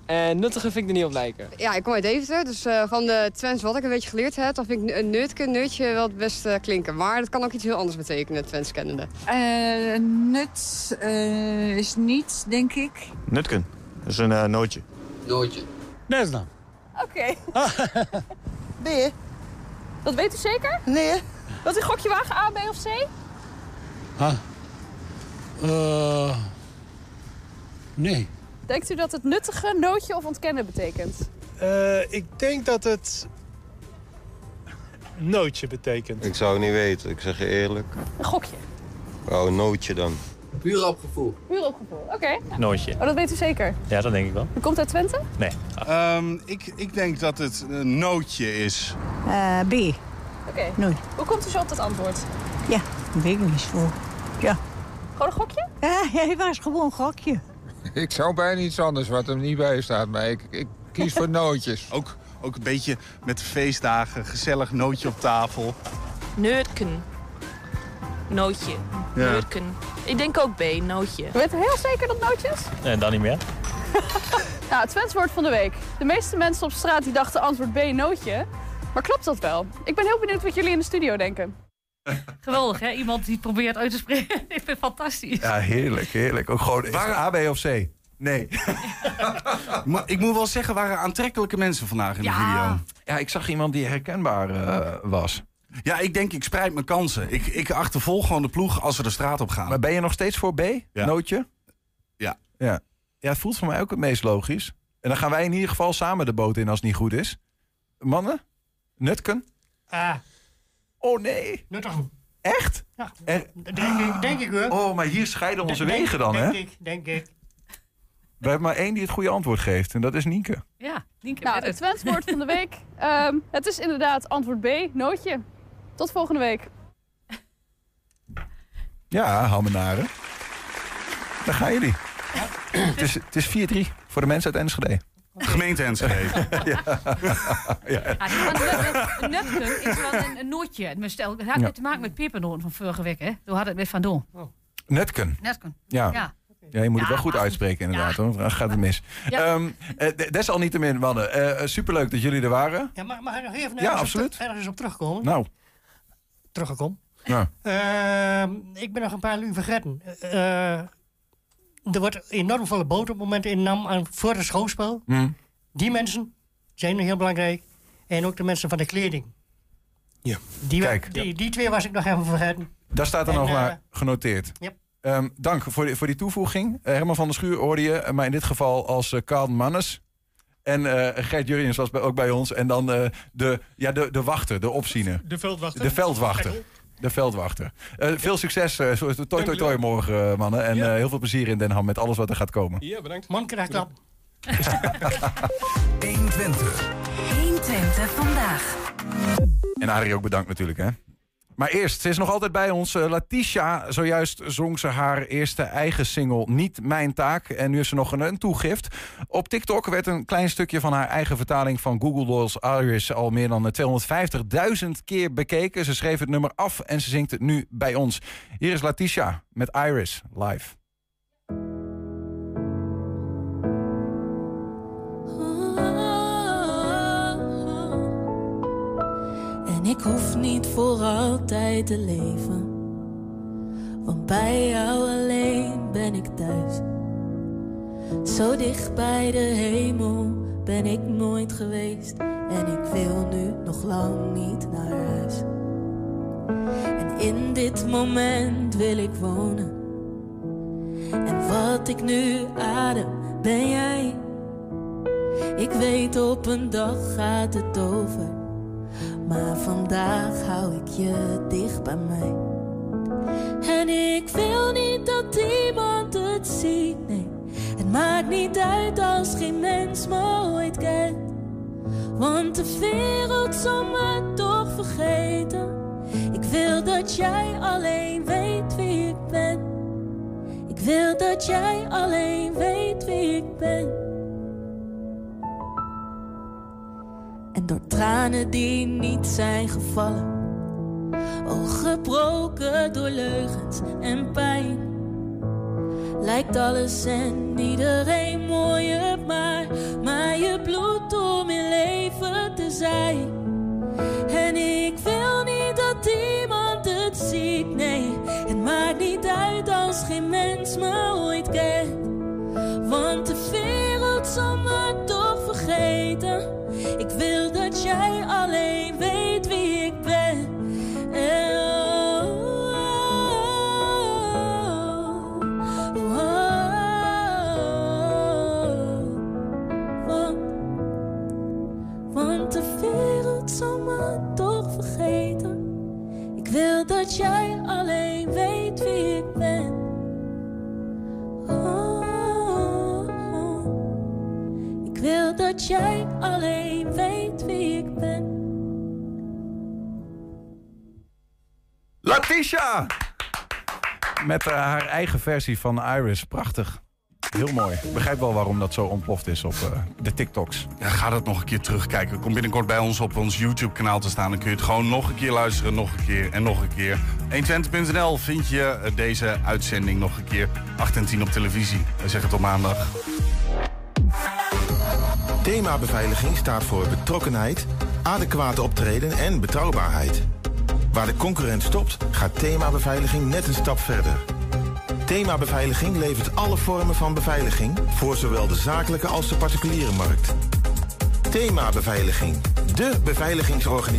En nuttige vind ik er niet op lijken. Ja, ik kom uit Deventer, dus eh, van de Twents wat ik een beetje geleerd heb, dan vind ik een neutke, nutje wel het beste klinken. Maar dat kan ook iets heel anders betekenen, Twents kennende. Eh, nut eh, is niet, denk ik. Nutken. Dat is een eh, nootje. Nootje. Net dan. Oké. B? Dat weet u zeker? Nee. Dat u gokje wagen A, B of C? Ah. Eh, nee. Denkt u dat het nuttige, nootje of ontkennen betekent? Eh, ik denk dat het nootje betekent. Ik zou het niet weten, ik zeg je eerlijk. Een gokje. Oh, een nootje dan. Puur op gevoel. Puur op gevoel. Oké. Nootje. Oh, dat weet u zeker? Ja, dat denk ik wel. U komt uit Twente? Nee. Ehm, ik, ik denk dat het een nootje is. Eh, B. Oké. Nooit. Hoe komt u zo op dat antwoord? Ja, weet ik niet zo. Ja. Gewoon een gokje? Ja, hij was gewoon een gokje. Ik zou bijna iets anders wat er niet bij staat, maar ik, ik kies voor nootjes. Ook, ook een beetje met de feestdagen, gezellig nootje op tafel. Neutken. Nootje. Ja. Ik denk ook B, nootje. U weet heel zeker dat nootjes? En dan niet meer. Nou, het Twents woord van de week. De meeste mensen op straat die dachten antwoord B, nootje. Maar klopt dat wel? Ik ben heel benieuwd wat jullie in de studio denken. Geweldig, hè? Iemand die probeert uit te spreken. ik vind het fantastisch. Ja, heerlijk, heerlijk. Ook gewoon, het A, B of C? Nee. Maar ik moet wel zeggen, waren aantrekkelijke mensen vandaag in de Ja. video. Ja, ik zag iemand die herkenbaar eh, was. Ja, ik denk, ik spreid mijn kansen. Ik, ik achtervolg gewoon de ploeg als we de straat op gaan. Maar ben je nog steeds voor B? Nootje? Ja. Ja. Ja, het voelt voor mij ook het meest logisch. En dan gaan wij in ieder geval samen de boot in als het niet goed is. Mannen? Nutken? Ah. Oh nee. Nuttigen. Echt? Ja, Er- denk ik, denk ik hoor. Oh, maar hier scheiden onze Denk- wegen dan, denk hè? ik, denk ik. We hebben maar één die het goede antwoord geeft. En dat is Nienke. Ja, Nienke Nou, het Twents woord van de week. Ehm, het is inderdaad antwoord B, nootje. Tot volgende week. Ja, Hammenaren. Daar gaan jullie. Het is, het is 4-3 voor de mensen uit Enschede. Gemeente Enschede. ja. ja. Ja, een nutken is wel een, een nootje. Maar stel, Het had Ja. te maken met pepernoten van vorige week, hè? Toen had het met Van Doorn. Nutken. Nutken. Ja. Ja. Ja, je moet het wel goed uitspreken inderdaad, hoor. want dan gaat het mis. Ja. Ehm, eh, desalniettemin, mannen. eh, superleuk dat jullie er waren. Ja, mag, mag ik nog even Ja, ergens, absoluut. Op, ergens op terugkomen? Nou, Teruggekomen. ja. Ehm, ik ben nog een paar lu vergeten. Eh, er wordt enorm veel boot op het moment in NAM aan, voor het schouwspel. Hm. Die mensen zijn heel belangrijk. En ook de mensen van de kleding. Ja. Die, Kijk. Die, die twee was ik nog even vergeten. Daar staat er En, nog eh, maar genoteerd. Yep. Ehm, dank voor die, voor die toevoeging. Eh, Herman van der Schuur hoorde je, eh, maar in dit geval als eh, Karl Mannes. En eh Gert Jurjens was bij, ook bij ons. En dan eh, de, ja, de, de wachter, de opziener. De veldwachter. De veldwachter. De veldwachter. Eh, veel succes. eh, zo- toi, toi, toi morgen, mannen. En Ja. eh, heel veel plezier in Den Ham met alles wat er gaat komen. Ja, bedankt. Man krijgt klap. 120. 120 vandaag. En Adrie ook bedankt natuurlijk, hè. Maar eerst, ze is nog altijd bij ons. Eh, Latisha, zojuist zong ze haar eerste eigen single Niet Mijn Taak. En nu is ze nog een, toegift. Op TikTok werd een klein stukje van haar eigen vertaling van Google Dolls Iris al meer dan eh, 250.000 keer bekeken. Ze schreef het nummer af en ze zingt het nu bij ons. Hier is Latisha met Iris live. Ik hoef niet voor altijd te leven. Want bij jou alleen ben ik thuis. Zo dicht bij de hemel ben ik nooit geweest. En ik wil nu nog lang niet naar huis. In dit moment wil ik wonen. En wat ik nu adem, ben jij. Ik weet op een dag gaat het over. Maar vandaag hou ik je dicht bij mij. En ik wil niet dat iemand het ziet, nee. Het maakt niet uit als geen mens me ooit kent. Want de wereld zal me toch vergeten. Ik wil dat jij alleen weet wie ik ben. Ik wil dat jij alleen weet wie ik ben. Door tranen die niet zijn gevallen. Ogen gebroken door leugens en pijn. Lijkt alles en iedereen mooier, maar, maar je bloed om in leven te zijn. En ik wil niet dat iemand het ziet, nee. Het maakt niet uit als geen mens me ooit kent. Want de wereld zal me jij alleen weet wie ik ben. En oh, oh, oh, want, want de wereld zal me toch vergeten. Ik wil dat jij alleen weet wie ik ben. Oh, oh. Ik wil dat jij alleen Latisha! Met eh, haar eigen versie van Iris. Prachtig. Heel mooi. Ik begrijp wel waarom dat zo ontploft is op eh, de TikToks. Ja, ga dat nog een keer terugkijken. Kom binnenkort bij ons op ons YouTube-kanaal te staan. Dan kun je het gewoon nog een keer luisteren, nog een keer en nog een keer. 120.nl vind je eh, deze uitzending nog een keer. 8 en 10 op televisie. Wij zeggen tot maandag. Thema beveiliging staat voor betrokkenheid, adequate optreden en betrouwbaarheid. Waar de concurrent stopt, gaat thema beveiliging net een stap verder. Thema beveiliging levert alle vormen van beveiliging voor zowel de zakelijke als de particuliere markt. Thema beveiliging, de beveiligingsorganisatie.